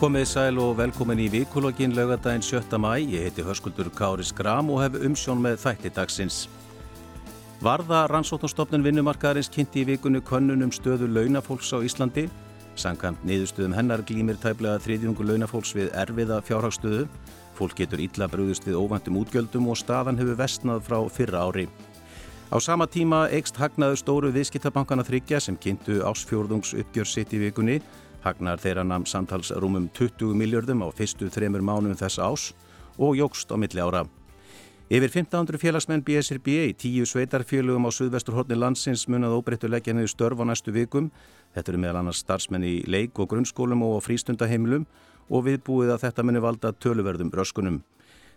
Komið sæl og velkomin í vikulogin laugadaginn 7. mæ. Ég heiti Hörskuldur Kári Skram og hef umsjón með þætti dagsins. Varða rannsóknarstofnun vinnumarkaðarins kynnti í vikunni könnunum stöðu launafólks á Íslandi. Sankamt niðurstöðum hennar glýmir tæplega þriðjungu launafólks við erfiða fjárhagstöðu. Fólk getur illa brúðist við óvæntum útgjöldum og staðan hefur vestnað frá fyrra ári. Á sama tíma eikst hagnaðu stóru viðskiptabankana þryggja sem kynntu ásfjórðungs uppgjör sitt í vikunni Hagnar þeirra namn samtals rúmum 20 miljardum á fyrstu þremur mánum þess ás og jógst á milli ára. Yfir 1500 félagsmenn BSRB í tíu sveitarfélögum á Suðvesturhorni landsins munað óbreyttu leggja niður störf á næstu vikum. Þetta eru meðal annars starfsmenn í leik- og grunnskólum og frístundaheimilum og viðbúið að þetta muni valda töluverðum röskunum.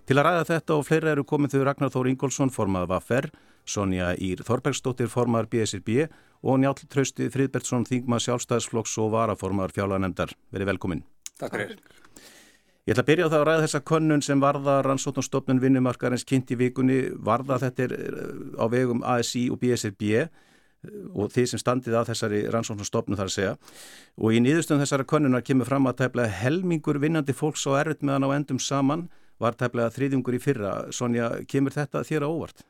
Til að ræða þetta og fleira eru komið þau Ragnar Þór Ingólfsson formað Vaffer, Sonja Ír Þorbergsdóttir formar BSRB og Njál Trausti Fridbertsson Þingma sjálfstæðsflokks og varaformar fjárlanemdar. Verið velkomin. Takk fyrir. Ég ætla að byrja á það að ræða þessa könnun sem varða rannsóknarstofnun vinnumarkarins kynnt í vikunni. Varða þetta er eh, á vegum ASI og BSRB og því sem standið að þessari rannsóknarstofnun þar að segja. Og í nýðustum þessara könnunar kemur fram að tæplega helmingur vinnandi fólks á erfitt meðan á endum saman var tæplega þriðjungur í fyrra. Sonja, kemur þetta þér á óvart?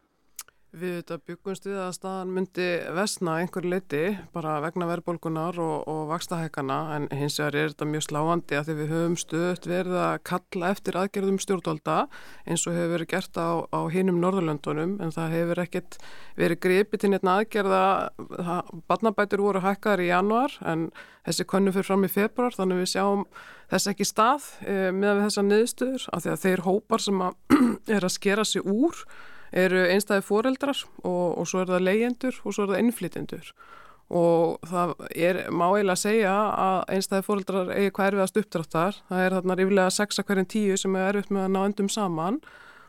Við þetta byggumst við að staðan myndi vestna einhver leiti bara vegna verðbólkunar og, og vakstahækana en hins vegar er þetta mjög sláandi að því við höfum stöðt verið að kalla eftir aðgerðum stjórnvalda eins og hefur verið gert á, á hinum Norðurlöndunum en það hefur ekkert verið gripið til neitt aðgerða, barnabætur voru hækkar í januar en þessi konnu fyrir fram í februar þannig við sjáum þess ekki stað e, með þessa niðurstöður af því að þeir hópar sem að er að skera sig úr eru einstæði foreldrar og, og svo er það leyendur og svo er það innflytjendur og það er má eiginlega að segja að einstæði foreldrar eigi hvað erfiðast uppdráttar það er þarna rífilega 6 að hverjum 10 sem er erfitt með að ná endum saman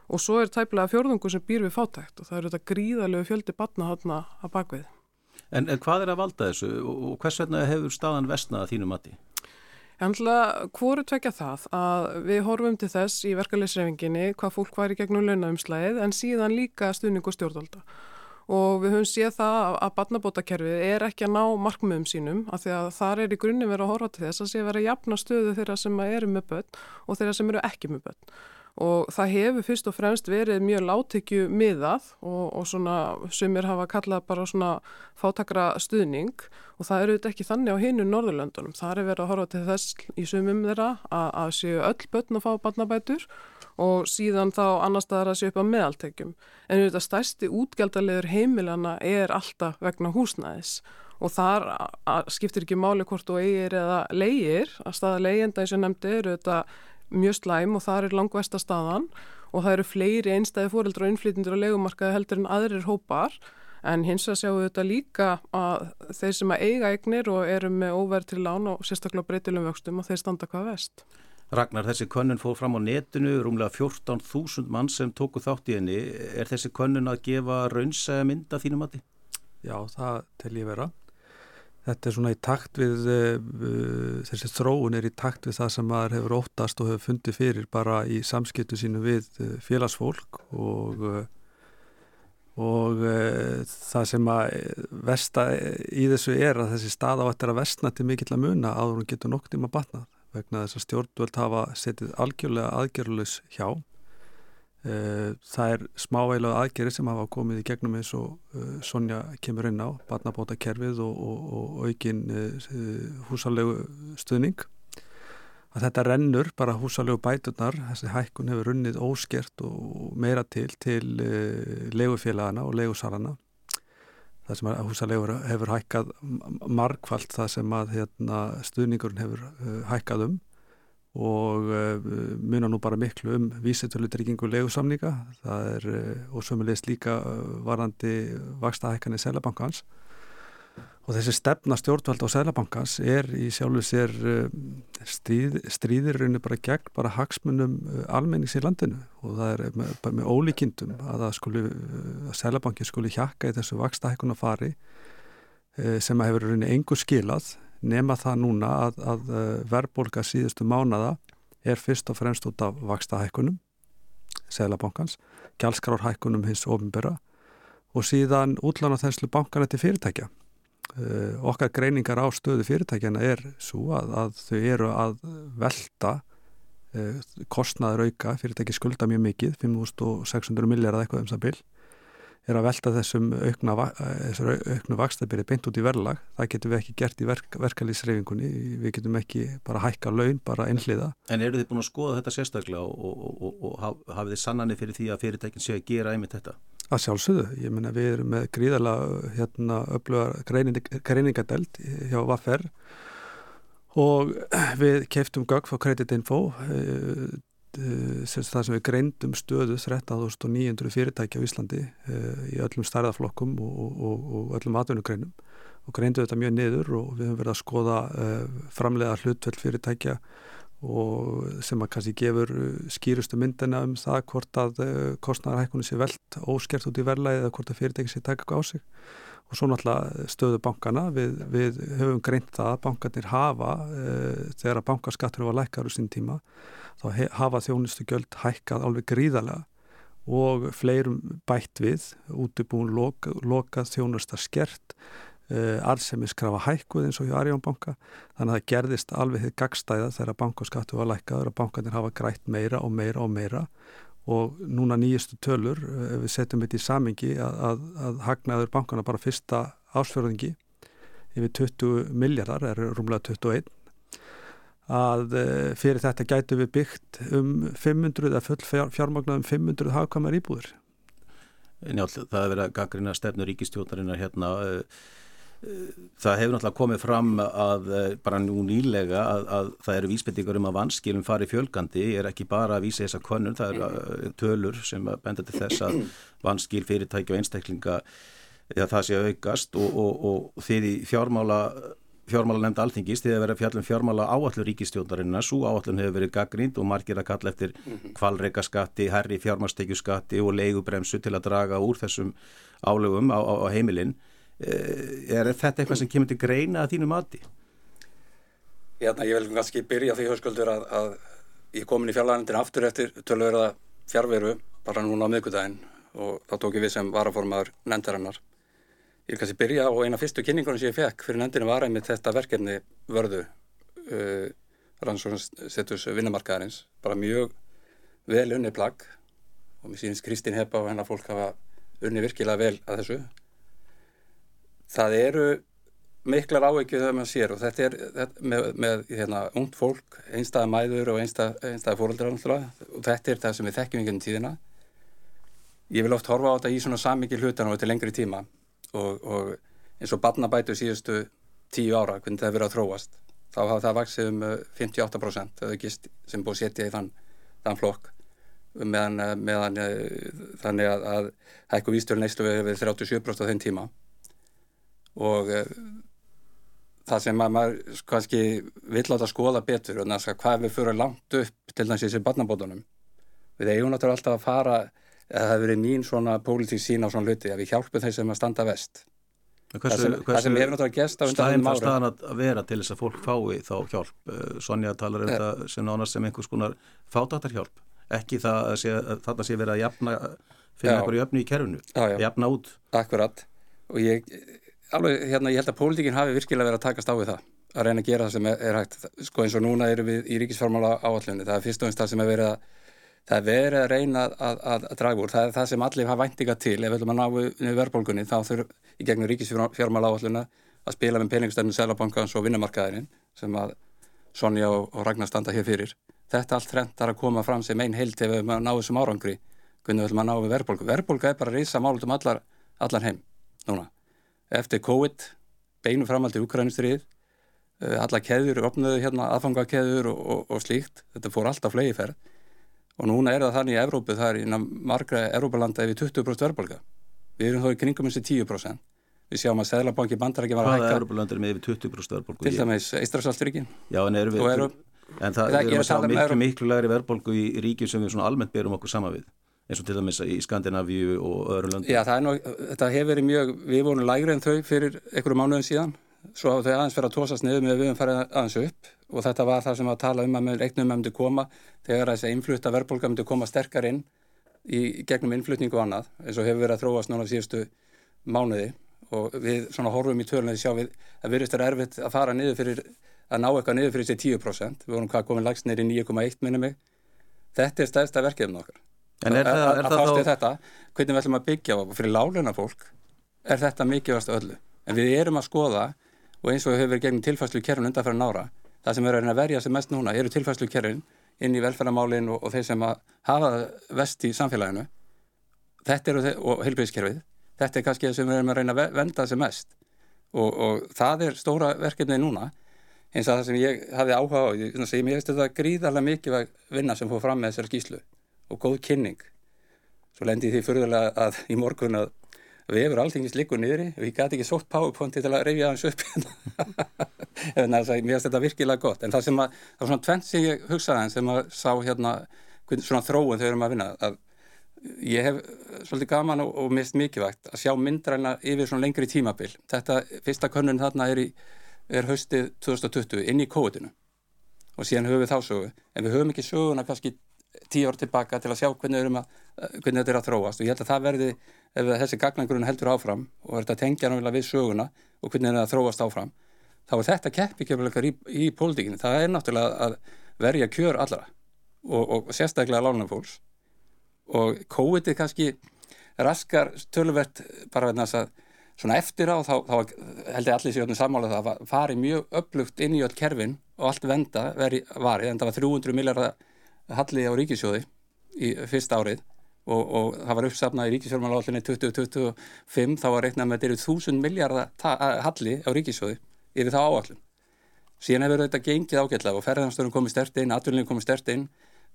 og svo er tæplega fjörðungu sem býr við fátækt og það eru þetta gríðalegu fjöldi batna þarna að bakvið. En, en hvað er að valda þessu og hvers vegna hefur staðan vestnað að þínu mati? Þannig hvoru tvekja það að við horfum til þess í verkefliðsreifinginni hvað fólk var í gegnum launaumslæðið en síðan líka stuðning og stjórnvalda. Og við höfum séð það að barnabótakerfið er ekki að ná markmiðum sínum af því að þar er í grunni verið að horfa til þess að sé verið að jafna stöðu þeirra sem eru með börn og þeirra sem eru ekki með börn og það hefur fyrst og fremst verið mjög láttekju miðað og, og svona sumir hafa kallað bara svona fátakra stuðning og það eru þetta ekki þannig á hinu Norðurlöndunum. Það er verið að horfa til þess í sumum þeirra að, að séu öll börn að fá barnabætur og síðan þá annar staðar að séu upp á meðaltekjum. En þetta stærsti útgjaldalegur heimilana er alltaf vegna húsnæðis og þar skiptir ekki máli hvort þú eigir eða leigir að staða leigjenda eins og nefndi eru þetta mjög slæm og það er langvesta staðan og það eru fleiri einstæði fóreldra og innflytindur á legumarkaði heldur en aðrir hópar en hins vegar sjáum við þetta líka að þeir sem að eiga eignir og eru með óverð til lán og sérstaklega breytilum vöxtum og þeir standa hvað vest. Ragnar, þessi könnun fór fram á netinu, rúmlega 14.000 mann sem tóku þátt í henni. Er þessi könnun að gefa raunsæða mynda þínum mati? Já, það tel ég vera. Þetta er svona í takt við, uh, þessi þróun er í takt við það sem maður hefur óttast og hefur fundið fyrir bara í samskiptu sínu við uh, félagsfólk og, og það sem að vesta í þessu er að þessi stað á eftir að vestna til mikill að muna áður hún getur nokk tíma batnað vegna þess að stjórnvöld hafa setið algjörlega aðgjörlulegs hjá. Eh, það er smáveilaðu aðgerið sem hafa komið í gegnum eins og uh, Sonja kemur inn á, barnabóta kerfið og, og, og aukin uh, húsalegu stuðning. Að þetta rennur bara húsalegu bætunar, þessi hækkun hefur runnið óskert og meira til til legufélagana og legusalana. Það sem að húsalegur hefur hækkað margfald það sem að hérna, stuðningurinn hefur hækkað um og uh, munar nú bara miklu um vísitölutryggingu legusamninga er uh, og sömulegist líka uh, varandi vakstahækkan í Sælabankans og þessi stefna stjórnvald á Sælabankans er í sjálfu sér stríð, stríðirinu bara gegn bara hagsmunum almennings í landinu. Og það er með, bara með ólíkindum að að að Sælabanki skuli hjakka í þessu vakstahækkuna fari sem að hefur rauninni engur skilað nema það núna að, að eh, verðbólka síðustu mánada er fyrst og fremst út af vakstahækkunum Sælabankans, gjaldskráðhækkunum hins ofinbera og síðan útlána þesslu bankana til fyrirtækja. Uh, okkar greiningar á stöðu fyrirtækjana er svo að, að þau eru að velta uh, kostnaður auka, fyrirtæki skulda mjög mikið, 5.600 miljardar eitthvað um það byll, er að velta þessum aukna, auknu vakstabyrði beint út í verðlag, það getum við ekki gert í verk, verkalýsreifingunni, við getum ekki bara hækka laun, bara einhliða. En eru þið búin að skoða þetta sérstaklega og, og, og, og hafið þið sannanir fyrir því að fyrirtækin sé að gera einmitt þetta? Að sjálfsögðu, ég minna við erum með gríðarlega hérna öflugar greiningadeld hjá Vaffer og við keftum gögg frá Creditinfo uh, uh, það sem við greindum stöðu 13.900 fyrirtæki á Íslandi uh, í öllum stærðaflokkum og, og, og öllum atvinnugreinum og greindu þetta mjög niður og við höfum verið að skoða framlega hlutveld fyrirtækja og sem að kannski gefur skýrustu myndina um það hvort að kostnæðarhækkunni sé veld óskert út í verlaði eða hvort að fyrirtæki sé taka á sig og svo náttúrulega stöðu bankana við, við höfum greint það að bankarnir hafa uh, þegar að bankaskattur var lækkar úr sín tíma þá hafa þjónustu göld hækkað alveg gríðarlega. Og fleirum bætt við útibúin lokað loka, þjónustar skert Uh, arðsemiskrafa hækkuð eins og hjá Arjónbanka þannig að það gerðist alveg þið gagstæða þegar bankaskattu var lækkaður að bankanir hafa grætt meira og meira og meira og núna nýjastu tölur ef við setjum þetta í samingi að, að, að hagnaður bankana bara fyrsta ásfjörðingi yfir 20 miljardar, er rúmlega 21 að uh, fyrir þetta gætu við byggt um 500 eða full fjármagnað um 500 hagkamar íbúður Njálf, það er verið að gangrina stefnu ríkistjótarinnar hérna uh, Það hefur náttúrulega komið fram að eh, bara nú nýlega að, að það eru vísbendingar um að vanskilum fari fjölgandi, er ekki bara að vísa þessa konur, það eru eh, tölur sem benda til þess að vanskil fyrirtæki og einstaklinga ja, það sé aukast. Og, og, og þið í fjármála fjármála nefnd alþingist, þið hefur verið að fjallum fjármála áallur ríkistjóndarinnar, svo áallun hefur verið gaggrínd og margir að kalla eftir kvalreikaskatti, herri fjármástekjuskatti og leigubremsu til að draga úr þessum álögum á, á, á heimilinn Eh, er þetta eitthvað sem kemur til greina að þínu mati? Hérna, ég vil kannski byrja því höfskuldur að, að ég kom inn í fjarlæðanindin aftur eftir tölverða fjárveru bara núna á miðgudaginn og þá tók ég við sem varaformaður nendarinnar. Ég vil kannski byrja og eina fyrstu kynningunum sem ég fekk fyrir nendinu var einmitt þetta verkefni vörðu uh, rannsóknsettus vinnumarkaðarins, bara mjög vel unni plagg og mér sínist Kristín Heppa og hennar fólk hafa unni virkilega vel að þessu það eru miklar áveikið þegar maður sér og þetta er þetta, með, með hérna, ungt fólk, einstæða mæður og einstæða, einstæða fóröldra og þetta er það sem við þekkjum einhvern tíðina. Ég vil oft horfa á þetta í svona samikið hlutan og þetta er lengri tíma og, og eins og barnabætu síðustu tíu ára, hvernig það hefur verið að þróast þá hafa það vaksið um 58% uh, gist, sem búið setja í þann, þann flokk. Meðan, uh, meðan uh, þannig að, að hækku vístölu neyslu við 37% á þenn tíma og uh, það sem maður kannski vill átt að skoða betur og næst að hvað við fyrir langt upp til þessi barnabótunum. Við eigum náttúrulega alltaf að fara það hefur verið mín svona pólitík sín á svona hluti að við hjálpum þeim sem að standa vest Hversu, það sem, það sem hefur náttúrulega gest á undan ára staðan að vera til þess að fólk fái þá hjálp, eh, Sonja talar um eh. þetta sem nánast sem einhvers konar fátatarhjálp ekki það að, sé, þetta sé verið að jafna finna einhverju jöfnu í kerfinu, jafna út. Akkurat. Og ég alveg, hérna, ég held að pólitíkinn hafi virkilega verið að takast á við það að reyna að gera það sem er, er hægt sko eins og núna eru við í ríkisformála áallunni það er fyrst og einst það sem er verið að það er verið að reyna að, að, að draga úr. Það er það sem allir hafa væntinga til. Ef við ætlum að ná við verðbólgunni þá þurfum í gegnum ríkisformála áallunna að spila með peningstæðinu Sælabankans og vinnumarkaðurinn sem að Sonja og, og Ragnar standa hér fyrir. Þetta allt trend þarf að koma fram sem einn heilt ef við náum þessum árangri hvernig við ætlum að ná við verðbólgu. Verðbólga er bara að reysa mál um allar, allar heim núna eftir COVID, beinu framaldi úkrænustrið, eh, alla keður, opnöðu hérna aðfangakeður og, og, og slíkt, þetta fór alltaf flegi ferð og núna er það þannig í Evrópu, það er innan margra Evrópalanda yfir 20% verðbólka. Við erum þó í kringum þessi 10%. Við sjáum að Sæðlabanki bandarækja var að hækka. Hvaða Evrópalandir með yfir 20% verðbólku? Til dæmis Ístrasalsturíkin. Já, en erum við, en það, við erum að sjá um miklu, miklu lagri verðbólku í ríkjum sem við svona almennt berum okkur sama við eins og til dæmis í Skandinavíu og öðrum löndum. Já, nú, þetta hefur verið mjög, við vorum lægri en þau fyrir einhverju mánuðin síðan, svo þau aðeins fyrir að tósast niður með við um farið aðeins upp. Og þetta var það sem að tala um að með reiknum með myndi koma þegar þessi innflutta verðbólka myndi koma sterkar inn í gegnum innflutningu og annað, eins og hefur verið að þróast núna síðustu mánuði. Og við svona horfum í tölunni sjá við að virðist er erfitt að fara niður fyrir að ná eitthvað niður fyrir þessi 10% við vorum hvað komin lagst neyri 9,1 minni mig. Þetta er stæðsta verkefni okkar En er er að það þá, þetta, hvernig við ætlum að byggja og fyrir láluna fólk er þetta mikilvægast öllu. En við erum að skoða og eins og við höfum verið gegnum tilfæslu kerfin undanfæra nára það sem er að verja sem mest núna eru tilfæslu kerfin inn í velferðamálin og, og þeir sem hafa vest í samfélaginu. Þetta eru þeir, og heilbríðiskerfið þetta er kannski það sem við erum að reyna að ve- venda sem mest. Og, og það er stóra verkefni núna. Eins og það sem ég hafði áhuga á ég, ég, ég veist þetta gríðarlega mikilvæg vinna sem fór fram með þessari skýslu og góð kynning. Svo lendi því fyrirlega að í morgun að við hefur alltingis líku niðri. Og ég gæti ekki sótt powerpointi til að reyfja hans upp en þess að mér finnst þetta virkilega gott. En það sem að, það var svona tvent sem ég hugsaði en sem að sá hérna svona þróun þegar við erum að vinna. Að ég hef svolítið gaman og, og mist mikilvægt að sjá myndræna yfir svona lengri tímabil. Þetta fyrsta könnun þarna er, í, er haustið 2020 inn í kóðinu og síðan höfum við þá sögu. En við höfum ekki söguna kannski tíu ár tilbaka til að sjá hvernig, að, hvernig þetta er að þróast. Og ég held að það verði ef þessi gagnangrun heldur áfram og þetta tengja náttúrulega við söguna og hvernig það er að þróast áfram þá er þetta keppikefnilegar í, í pólitíkinu það er náttúrulega að verja kjör allra og, og sérstaklega lánum fólks. Og COVID-ið kannski raskar töluvert bara vegna þess að svona eftir á þá, þá held ég allir sér sammála það að fari mjög upplugt inn í öll kerfin og allt venda veri varið en það var 300 miljardar halli á ríkisjóði í fyrsta árið og, og það var uppsafnað í ríkisjórnmálavallinni 2025 þá var reiknað með þetta eru 1000 miljardar halli á ríkisjóði yfir það áallum. Síðan hefur þetta gengið ágætlega og ferðanstörum komið stert inn, atvinningum komið stert inn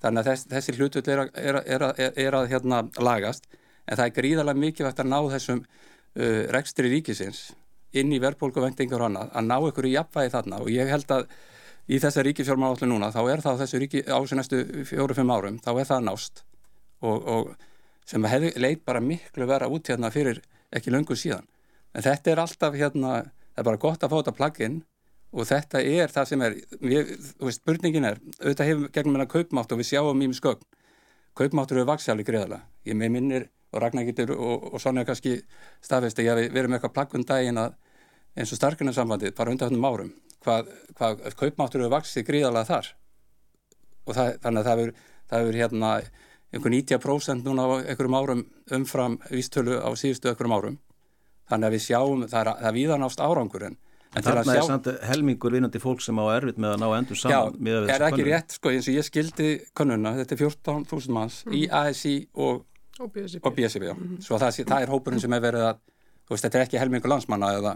þannig að þess, þessi hlutull er, er, er, er að hérna, lagast en það er gríðarlega mikilvægt að ná þessum uh, rekstri ríkisins inn í verðbólkuvendingar og annað að ná ykkur í jafnvægi þarna og ég held að í þessa ríkisjórnmálallu núna þá er það þessu ríki á þessu næstu fjóru-fimm árum þá er það nást. Og, og sem hefði leit bara miklu vera út hérna fyrir ekki löngu síðan. En þetta er alltaf hérna það er bara gott að fá þetta plaginn og þetta er það sem er við, veist, spurningin er, auðvitað hefur gegnum meina kaupmátt og við sjáum mým skögn kaupmáttur eru vaksjálfi greiðalega ég með minnir og Ragnar getur og, og er kannski staðfest að ég verið með eitthvað plaggun daginn að eins og starkunarsambandið bara undan hundum árum hvað, hvað kaupmáttur eru vaksið greiðalega þar og það, þannig að það hefur, það hefur hérna einhver 90% núna á einhverjum árum umfram vístölu á síðustu einhverjum árum þannig að við sjáum, það er, það er víðanást árangur en En þarna er samt helmingur vinnandi fólk sem á erfitt með að ná endur saman Já, er ekki könnun. rétt, sko, eins og ég skildi könnuna, þetta er 14.000 manns mm. í ASI og, og BSIB, og BSIB mm -hmm. svo það, það er hópurinn sem er verið að, þú veist, þetta er ekki helmingur landsmanna eða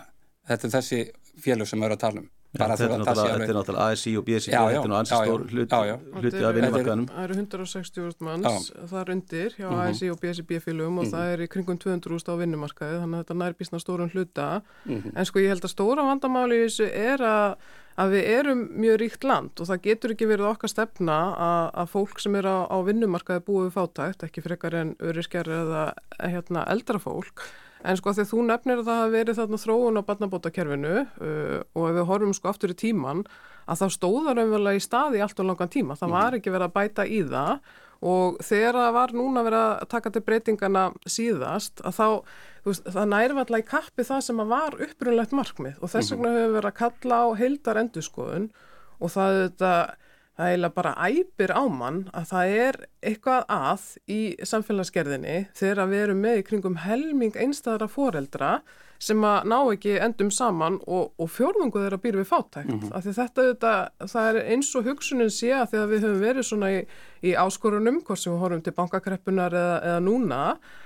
þetta er þessi félug sem er að tala um Já, þetta, er þetta er náttúrulega ASI og BSI já, já, þetta er náttúrulega hluti, hluti af vinnumarkaðanum Það eru 160.000 manns þar undir hjá mm -hmm. ASI og BSI bífélugum og mm -hmm. það er í kringum 200.000 á vinnumarkaði þannig að þetta nær bísna stórun hluta mm -hmm. en sko ég held að stóra vandamáli í þessu er að, að við erum mjög ríkt land og það getur ekki verið okkar stefna að, að fólk sem er á, á vinnumarkaði búið fátækt, ekki frekar en öryskjari eða hérna, eldra fólk En sko þegar þú nefnir að það hafi verið þarna þróun á barnabótakerfinu uh, og ef við horfum sko aftur í tíman að þá stóðar umverulega í staði allt og langan tíma. Það var ekki verið að bæta í það. Og þegar það var núna verið að taka til breytingana síðast að þá, veist, það nærði alltaf í kappi það sem var upprunlegt markmið. Og þess vegna hefur verið að kalla á heildar endurskoðun og það þetta það eiginlega bara æpir á mann að það er eitthvað að í samfélagsgerðinni þegar við erum með í kringum helming einstæðara foreldra sem að ná ekki endum saman og, og fjórðungu þeirra býr við fátækt. Mm -hmm. þetta, þetta, það er eins og hugsunin sé að þegar við höfum verið svona í, í áskorunum, hvort sem við horfum til bankakreppunar eða, eða núna,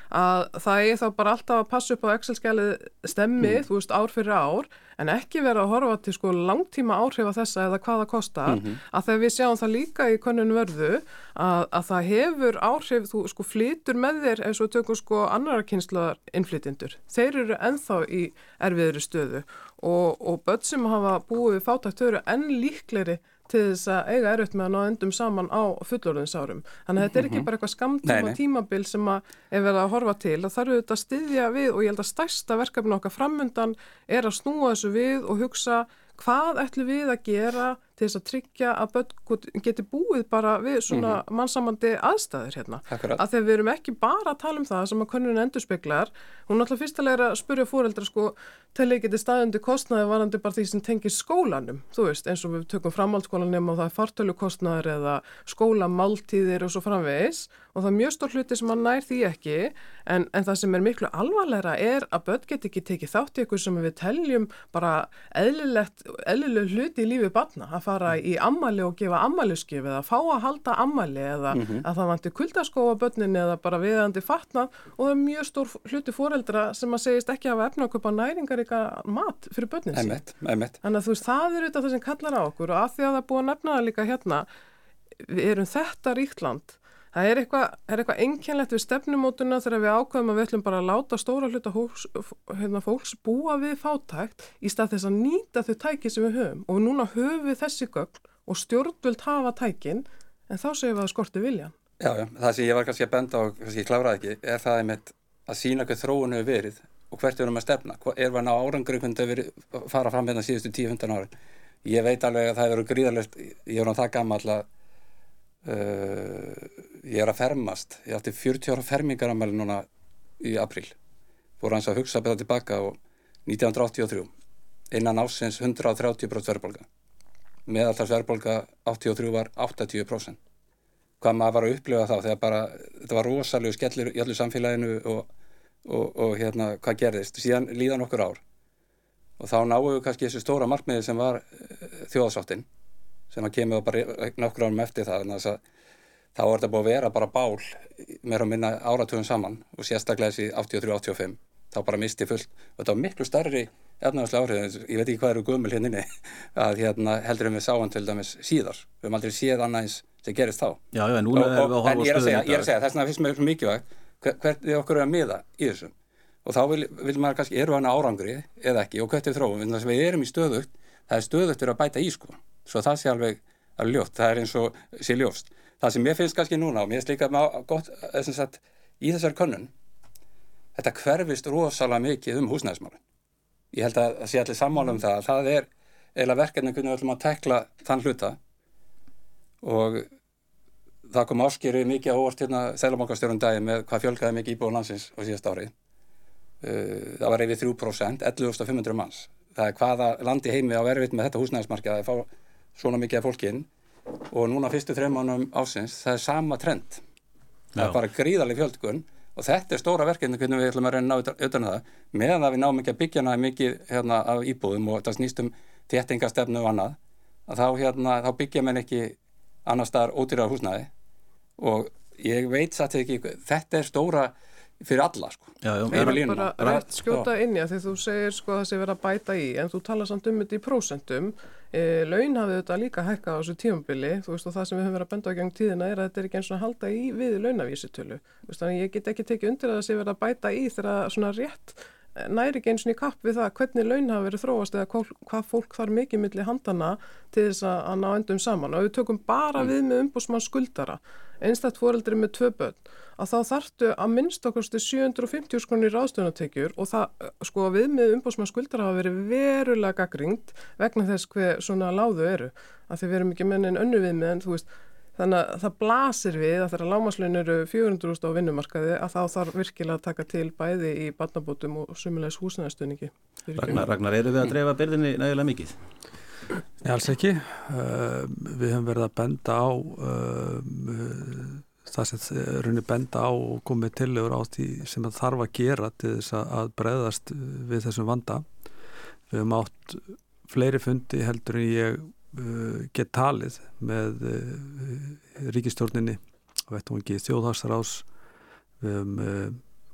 að það er þá bara alltaf að passa upp á Excel-skjalið stemmið, mm. þú veist, ár fyrir ár, en ekki vera að horfa til sko langtíma áhrif að þessa eða hvaða kostar, mm -hmm. að þegar við sjáum það líka í konun verðu, að, að það hefur áhrif, þú sko flytur með þér eins og tökum sko annara kynsluðar innflytindur. Þeir eru enþá í erfiðri stöðu og, og börn sem hafa búið fátækt eru enn líkleri til þess að eiga erfitt með að ná endum saman á fullorðinsárum. Þannig að þetta er ekki bara eitthvað skamtíma tímabil sem að er verið að horfa til. Það þarf auðvitað að styðja við og ég held að stærsta verkefni okkar framundan er að snúa þessu við og hugsa hvað ætlum við að gera til þess að tryggja að börn geti búið bara við svona mm -hmm. mannsamandi aðstæðir hérna. Akkurat. Að þegar við erum ekki bara að tala um það sem að konun endur speklar, hún er alltaf fyrstulega að spurja fóreldra sko, ekki til staðundi kostnaði varandi bara því sem tengir skólanum, þú veist, eins og við tökum framhaldsskólanum og það er fartölukostnaður eða skólamáltíðir og svo framvegis og það er mjög stór hluti sem að nær því ekki en, en það sem er miklu alvarlegra er að börn get ekki tekið þátt í eitthvað sem við teljum bara eðlileg hluti í lífi barna að fara í ammali og gefa ammaliðskif eða fá að halda ammali eða mm -hmm. að það vanti kuldaskóa börnin eða bara viðandi fatnað og það er mjög stór hluti fóreldra sem að segist ekki að efna að köpa næringar eitthvað mat fyrir börnin sín. Þannig að þú veist það er auðvitað það sem kallar á okkur og að því að það er búið að nefna það líka hérna við erum þetta ríkt land Það er eitthvað, eitthvað einkennlegt við stefnumótuna þegar við ákveðum að við ætlum bara að láta stóra hluta hóks, hérna, fólks búa við fátækt í stað þess að nýta þau tæki sem við höfum og núna höfum við þessi gögn og stjórnvöld hafa tækin en þá segjum við að skorti viljan. Já, já, það sem ég var kannski að benda og kannski ég kláraði ekki er það einmitt að sína hvað þróun hefur verið og hvert við erum að stefna. Er við að ná árangur hvernig þau verið fara fram hérna síðustu 10-15 ári. Ég veit alveg að það hefur gríðarlegt, ég er á það gammal að uh, ég er að fermast. Ég átti 40 ára fermingaramæli núna í april fór hans að hugsa beða tilbaka og 1983 innan ásins 130% verðbólga. Meðaltars verðbólga 83 var 80% hvað maður var að upplifa þá þegar bara þetta var rosalega skellir í allir samfélaginu og, og, og hérna hvað gerðist? Síðan líðan okkur ár. Og þá náum við kannski þessu stóra markmiði sem var uh, þjóðsáttinn sem að kemur bara nokkur árum eftir það þannig að þá er þetta búið að vera bara bál meira að minna áratugum saman og sérstaklega þessi 83-85 þá bara misti fullt og þetta var miklu starri efnaðarslega áhrif, ég veit ekki hvað eru gömul hérna inni, að hérna heldur við sáum til dæmis síðar, við höfum aldrei séð annað eins sem gerist þá. Já, já, núna erum við að horfa á stöðum En ég er að segja, þess vegna finnst mér mikilvægt hvert við okkur erum að miða í þessum og þá vil, vil maður kannski, eru hann árangri eða ekki og hvert er þróum, en þess að við erum í stöðugt það er stöðugt fyrir að bæta í sko. Svo það sé alveg að ljótt, það er eins og sé ljóst það sem ég finnst kannski núna og mér finnst líka gott eh, sagt, í þessar könnun þetta hverfist rosalega mikið um húsnæðismálun ég held að það sé allir sammála um það það er eiginlega verkefni hvernig við ætlum að tekla þann hluta. Og það kom áskýri mikið á orð hérna þeilabankastjórun dagi með hvað fjölgaði mikið íbúið landsins á síðast ári. Uh, það var reyfið 3% 11.500 manns. Það er hvaða landi heimi á erfitt með þetta húsnæðismarkið að það fá svona mikið af fólki inn og núna fyrstu þreymánum ásins það er sama trend. Það er bara gríðarlega fjöldgun og þetta er stóra verkefni hvernig við ætlum að reyna auðvitað um það. Meðan það við náum ekki að byggja hana mikið hérna, af íbúðum og það snýst um þéttingastefnu og annað að þá, hérna, þá byggja mér ekki annar staðar ódýrað húsnæði. Og ég veit satt ekki þetta er stóra fyrir alla sko. Já, já, er bara rætt skjóta inn í að því þú segir sko að það sé verið að bæta í en þú tala samt um þetta í prósentum e, laun hafið þetta líka hækka á þessu tímabili. Þú veist og það sem við höfum verið að benda á geng tíðina er að þetta er ekki eins og að halda í við launavísitölu. Þannig ég get ekki tekið undir að það sé verið að bæta í þegar svona rétt næri ekki eins og í kapp við það hvernig laun hafa verið þróast eða hvað fólk þarf mikið millir handana til þess að ná endum saman og við tökum bara mm. við með umbúsmann skuldara einstaktt fóreldri með tvö börn að þá þartu að minnst okkarstu 750 skonir ráðstöðunatekjur og það sko við með umbóðsmann skuldar hafa verið verulega gaggringt vegna þess hver svona láðu eru að þið verum ekki mennin önnu við með en þú veist þannig að það blasir við að þeirra lámaslun eru 400.000 á vinnumarkaði að þá þarf virkilega að taka til bæði í barnabótum og sumulegs húsnæðastöningi. Ragnar, Ragnar, eru við að dreifa byrðinni nægilega mikið? Nei, alls ekki. Uh, við hefum verið að benda á uh, það sem raunir benda á og komið tillegur á því sem það þarf að gera til þess að breyðast við þessum vanda. Við hefum átt fleiri fundi heldur en ég uh, get talið með uh, ríkistjórninni ekki þjóðhagsrás við hefum uh,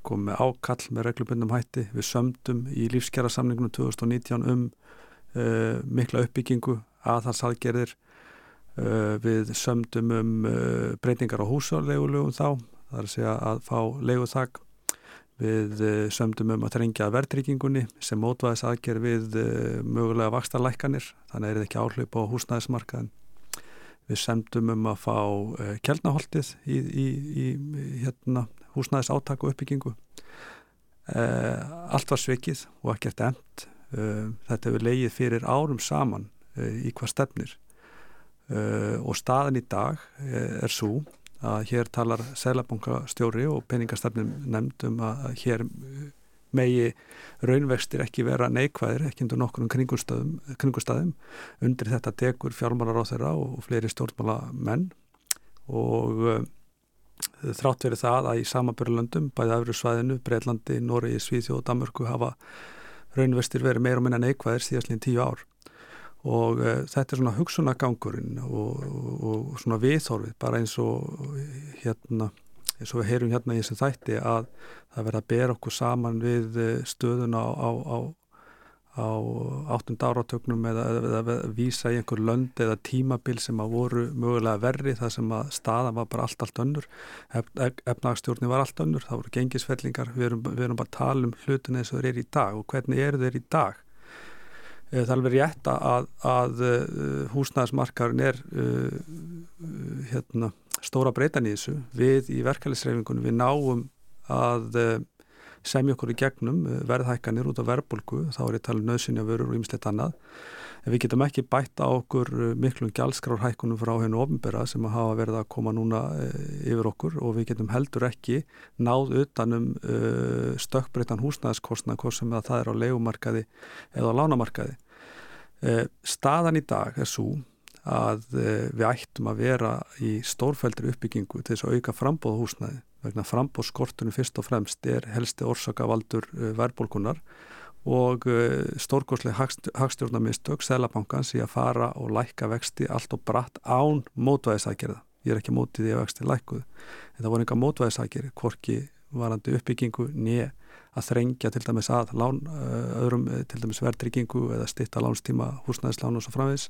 komið með ákall með reglubundum hætti. Við sömdum í lífskjara samningunum 2019 um uh, mikla uppbyggingu aðhalsalgerðir Uh, við sömdum um uh, breytingar á húsarlegulögum þá, það er að segja að fá leiguþak við uh, sömdum um að trengja verðryggingunni sem mótvæðis aðger við mögulega vakstarlækkanir þannig er þetta ekki áhlaup á húsnæðismarkaðin við sömdum um að fá kjælnaholtið í, í, í hérna, húsnæðis áttak og uppbyggingu. Allt var svikið og ekkert emt þetta hefur leið fyrir árum saman í hvað stefnir. Og staðan í dag er svo að hér talar Sælabankastjóri og peningastafnum nefndum að hér megi raunvextir ekki vera neikvæðir, ekki undir nokkur kringustæðum. Undir þetta tekur fjármálar á þeirra og fleiri stjórnmála menn og uh, þrátt verið það að í samabörlundum, bæði öfru svæðinu, Breitlandi, Noregi, Svíþjóð og Danmörku hafa raunvextir verið meira og minna neikvæðir síðastlíðin tíu ár og uh, þetta er svona hugsunagangurinn og, og, svona viðþorfið bara eins og hérna eins og við heyrum hérna í þessu þætti að það verða að bera okkur saman við eh, stöðun á, á, á, áttund áratögnum eða, eða, eða vísa í einhver lönd eða tímabil sem að voru mögulega verri þar sem að staðan var bara allt allt önnur. Efnagstjórni var allt önnur, það voru gengisfellingar við erum, við erum bara að tala um hlutin eins og þeir eru í dag. Og hvernig eru þeir í dag það er alveg rétt að, að eh, húsnæðismarkarinn er uh, hérna stóra breytan í þessu. Við í verkefælisreifingunum við náum að eh, semja okkur í gegnum eh, verðhækkanir út á verðbólku, þá er ég talað um nöðsynja vörur og ýmislegt annað. En við getum ekki bæta okkur eh, miklum gjaldskráðhækkunum frá hennu ofinbera sem að hafa verið að koma núna yfir okkur og við getum heldur ekki náð utanum stökkbreytan húsnæðaskostna hvort sem það er á legumarkaði eða á lánamarkaði. Staðan í dag er svo að eh, við ættum að vera í stórfældri uppbyggingu til þess að auka frambóða húsnæði vegna frambóðskortunum fyrst og fremst er helsti orsakavaldur eh, verðbólkunar og eh, stórgóðsleg hagstjórnarmistök Sælabankans í að fara og lækka vexti allt og bratt án mótvæðisækjörða. Ég er ekki mótið í að vexti lækuð en það voru enga mótvæðisækjörði, hvorki varandi uppbyggingu nýja að þrengja til dæmis að lán, öðrum til dæmis verðryggingu eða stitta lánstíma húsnæðislán og svo framvegs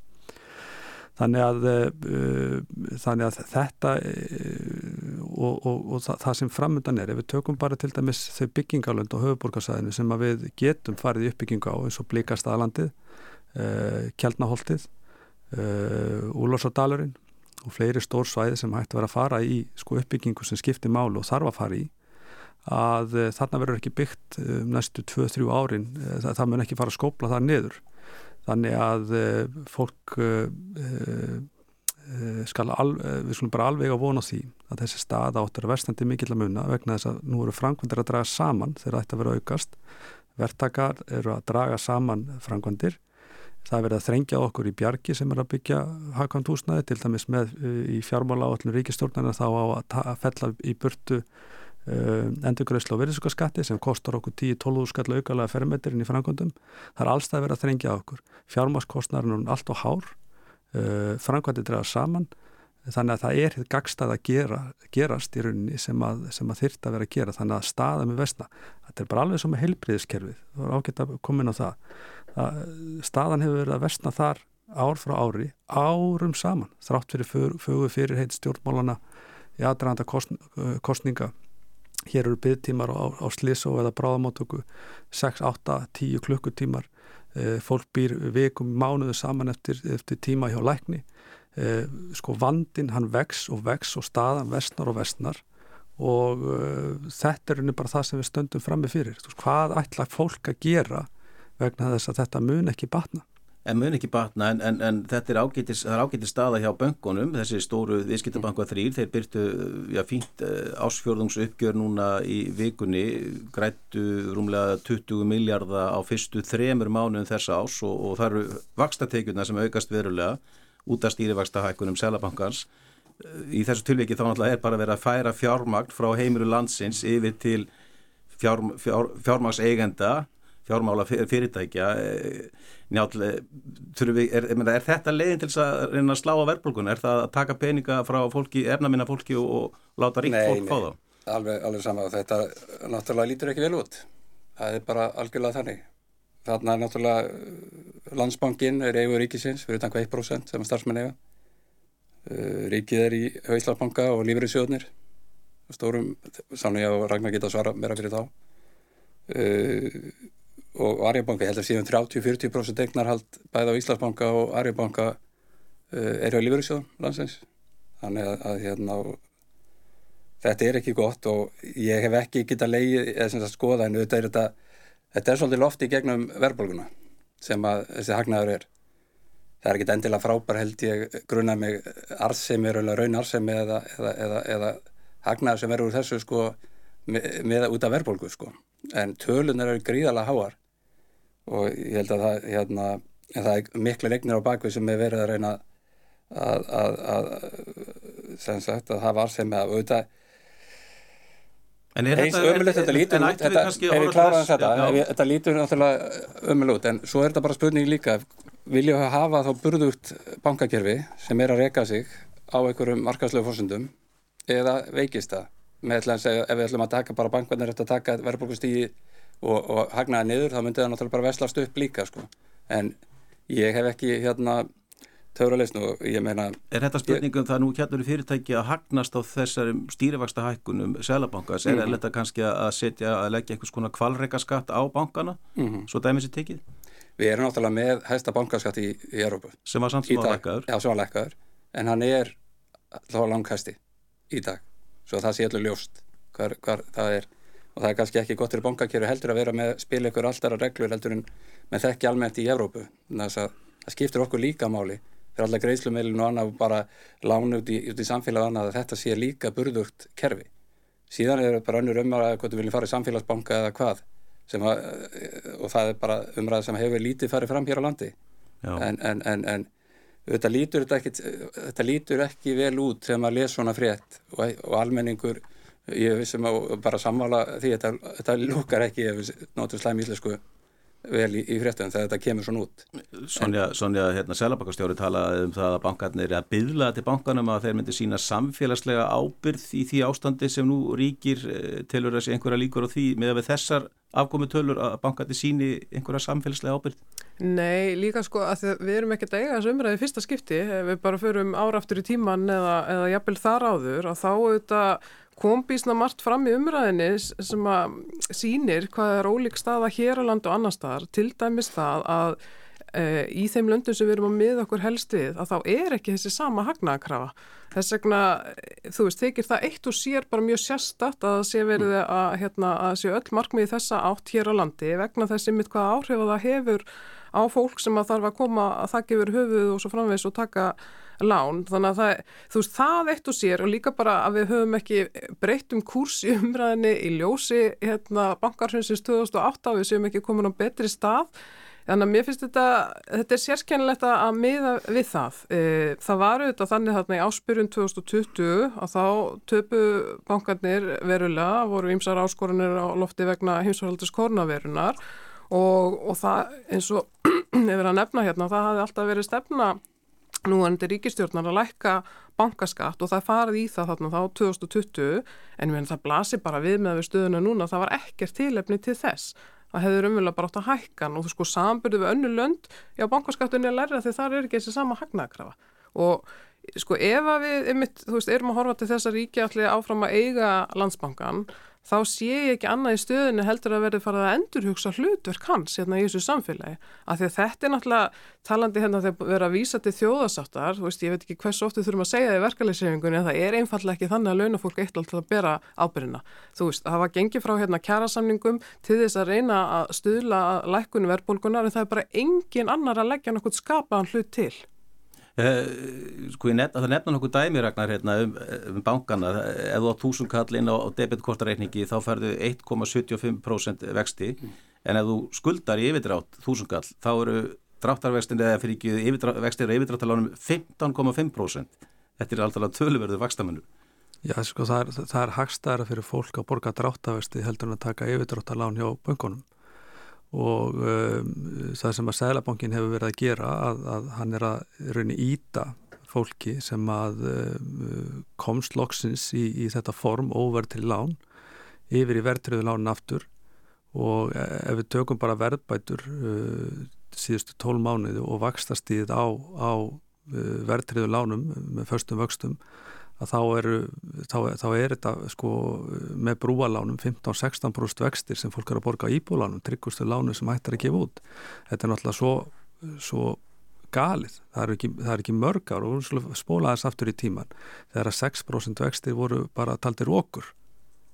þannig að, uh, þannig að þetta uh, og, og, og það, það sem framöndan er, ef við tökum bara til dæmis þau byggingalönd og höfuborgarsæðinu sem við getum farið í uppbygginga á eins og Blíkastaðalandið, uh, Kjeldnaholtið, Úlórsadalurinn og fleiri stór svæði sem hægt að vera að fara í sko, uppbyggingu sem skiptir málu og þarf að fara í að þarna verður ekki byggt um næstu 2-3 árin, það, það mun ekki fara að skópla það niður. Þannig að uh, fólk uh, uh, skal al, við skulum bara alveg á vona því að þessi stað áttur að verstandi mikill að munna vegna þess að nú eru frangvandir að draga saman þegar að vera aukast. Verktakar eru að draga saman frangvandir það er verið að þrengja okkur í bjargi sem er að byggja hagkvæmt húsnaði til dæmis með í fjármála áallinu ríkistjórnarna þá á að fella í burtu Uh, endurgröðslu og virðsökkarskatti sem kostar okkur 10-12 skall aukalega fermetirinn í framkvæmdum. Það er allstað verið að þrengja okkur. Fjármaskostnarinn er allt og hár uh, framkvæmdi draga saman. Þannig að það er hitt gagstað að gera, gerast í rauninni sem að, að þyrta að vera að gera. Þannig að staða með vestna þetta er bara alveg sem með heilbriðiskerfið það var ágætt að koma inn á það. Að staðan hefur verið að vestna þar ár frá ári, árum saman þrátt fyrir fögu fyrir heit stjórnmálana í aðranda kostninga Hér eru byggtímar á, á slísó eða bráðamáttöku 6, 8, 10 klukkutímar. E, fólk býr vikum mánuðu saman eftir, eftir tíma hjá lækni. E, sko vandin hann vex og vex og staðan vestnar og vestnar og e, þetta er unni bara það sem við stöndum fram með fyrir. Hvað ætla fólk að gera vegna þess að þetta mun ekki batna? En mun ekki batna en, en, en þetta er ágættis, er ágættis staða hjá böngunum, þessi stóru viðskiptabanku að þrýr, þeir byrtu já, fínt eh, ásfjörðungsuppgjör núna í vikunni, grættu rúmlega 20 miljardar á fyrstu þremur mánuðum þessa ás og, og það eru vakstateikuna sem aukast verulega út af stýrivakstahækunum Sælabankans í þessu tilviki þá náttúrulega er bara verið að færa fjármagn frá heimilu landsins yfir til fjár, fjár, fjármagseigenda fjármála fyrirtækja eh, njál, við, er, er þetta leiðin til að reyna að slá á verðbólkun er það að taka peninga frá fólki, ernaminna fólki og, og láta ríkt fólk fá það? Nei, alveg, alveg sama. Þetta náttúrulega lítur ekki vel út. Það er bara algjörlega þannig. Þarna er náttúrulega uh, landsbankin er eigu ríkisins fyrir tanka 1% sem er starfsmenn eiga. Ríkið er í Hauðslandsbanka og lífriðsjóðnir stórum, að Ragnar geta svara meira fyrir þá og Arjabanka, ég held að síðan 30-40% eignarhald bæði á Íslandsbanka og Arjabanka uh, er á Lífurísjóðum landsins. Þannig að, að hérna, þetta er ekki gott og ég hef ekki getað leið eða skoða en þetta er, þetta, þetta er svolítið lofti gegnum verðbólguna sem að þessi hagnaður er. Það er ekki endilega frábær held ég grunna mig arðsemi er raun arðsemi eða, eða, eða, eða hagnaður sem verður úr þessu sko með, með út af verðbólgu sko. En tölunar eru gríðalega háar og ég held að það hérna, það er miklu regnir á bakvið sem er verið að reyna að, að, að sem sagt að það var sem að auðvitað eins ömulegt þetta lítur út þetta, ef ég klára þetta já. þetta lítur náttúrulega ömulegt en svo er þetta bara spurning líka vilja hafa þá burðugt bankakerfi sem er að reyka sig á einhverjum markaslegu fórsundum eða veikist það með þess að ef við ætlum að taka bara bankvarnir eftir að taka verðbólkustígi og, og hagnaða niður þá myndi það náttúrulega bara veslast upp líka sko en ég hef ekki hérna töfraleysn og ég meina Er þetta spurningum ég, það nú hérna fyrirtæki að hagnast á þessari stýrifaksta hækkunum selabankas, er mm -hmm. þetta kannski að setja að leggja einhvers konar kvalreikaskatt á bankana, mm -hmm. svo dæmis er tekið? Við erum náttúrulega með hægsta bankaskatt í, í Európa. Sem var samt sem lekkaður, en hann er þá langhæsti í dag svo það sé allir ljóst hvar, hvar það er og það er kannski ekki gott fyrir bankakjöru heldur að vera með spila ykkur alltaf reglur heldur en með þekki almennt í Európu, þannig að það skiptir okkur líka máli fyrir alla greiðslumeilin og annað bara lána út í, í samfélag að þetta sé líka burðugt kerfi. Síðan er bara önnur umræða hvort við viljum fara í samfélagsbanka eða hvað að, og það er bara umræða sem hefur lítið farið fram hér á landi. En, en, en, en þetta, lítur, þetta, ekki, þetta lítur ekki vel út þegar maður les svona frétt og, og almenningur ég vissum að bara sammála því þetta, þetta lúkar ekki ef við notum slæmi íslensku vel í, í fréttum þegar þetta kemur svona út. Sonja, Sonja hérna Sælabakastjóri talaði um það að bankarnir er að byðla til bankanum að þeir myndi sína samfélagslega ábyrð í því ástandi sem nú ríkir eh, telur þessi einhverja líkur á því með að við þessar afkomi tölur að bankarnir síni einhverja samfélagslega ábyrð Nei, líka sko að við erum ekkert að eiga þessu umræði fyrsta skipti, við bara förum áraftur í tíman eða, eða jafnvel þar áður að þá auðvitað kom bísna margt fram í umræðinni sem að sínir hvað er ólík staða hér á land og annar staðar, til dæmis það að e, í þeim löndum sem við erum að miða okkur helst við, að þá er ekki þessi sama hagnakrafa. Þess vegna, þú veist, þykir það eitt og sér bara mjög sérstatt að sé verið að, hérna, að sé öll markmiði þessa átt hér á landi vegna þessi mitt hvaða áhrif að það hefur á fólk sem að þarf að koma að þakka yfir höfuð og svo framvegs og taka lán, þannig að það, þú veist, það eitt og sér og líka bara að við höfum ekki breytt um kurs í umræðinni í ljósi hérna bankarhundsins 2008 við séum ekki komin á betri stað þannig að mér finnst þetta, þetta er sérskennilegt að miða við það. E, það var auðvitað þannig þarna í áspyrjun 2020 að þá töpu bankarnir verulega voru ímsar áskorunir á lofti vegna heimsvaraldis kornaverunar og, og það eins og erum að nefna hérna, það hafði alltaf verið stefna nú er þetta ríkistjórnar að lækka bankaskatt og það farið í það þarna þá 2020 en við, það blasir bara við með við stöðuna núna það var ekkert tilefni til þess það hefur umvölu bara átt að hækkan og þú sko sambyrðu við önnu lönd já bankaskattunni er lærið því það er ekki þessi sama hagnakrafa og sko ef við einmitt, veist, erum að horfa til þess að ríkja allir áfram að eiga landsbankan þá sé ég ekki annað í stöðinu heldur að verði farið að endurhugsa hlutverk hans hérna í þessu samfélagi. Af því að þetta er náttúrulega talandi hérna þegar verið að vísa til þjóðasáttar, þú veist, ég veit ekki hvers ofti þurfum að segja það í verkefliðsreifingunni en það er einfallega ekki þannig að launafólk eitt alltaf að bera ábyrjina. Þú veist, það var gengið frá hérna kjærasamningum til þess að reyna að stuðla lækunni verðbólkunar en það er bara engin annar að leggja náttúrulega skapaðan hlut til. Uh, sko ég nefna, það nefna nokkuð dæmiragnar hérna um, um bankana. Ef þú á túsunkall inn á, á debitkortareikningi þá ferðu 1,75% vexti. Mm. en ef þú skuldar í yfirdrátt túsunkall þá eru dráttarvextin eða fyrir ekki vextir og yfirdráttalánum 15,5% þetta er alltaf tölverðu vakstamennur Já sko það er, er hagstæðara fyrir fólk að borga dráttarvexti heldur en að taka yfirdráttalán hjá bankunum og um, það sem að Sælabankin hefur verið að gera að, að hann er að raunni íta fólki sem að um, komst loksins í, í þetta form óverð til lán yfir í verðtriðu lánin aftur. Og e, ef við tökum bara verðbætur uh, síðustu tól mánuði og vakstastíð á, á uh, verðtriðu lánum með förstum vöxtum að þá eru þá, þá er þetta sko með brúalánum 15-16% vextir sem fólk er að borga íbúlánum, tryggustu lánu sem hættar að gefa út. Þetta er náttúrulega svo, svo galið, það er ekki, það er ekki mörgar og spóla þess aftur í tíman þegar að 6% vextir voru bara taldir okkur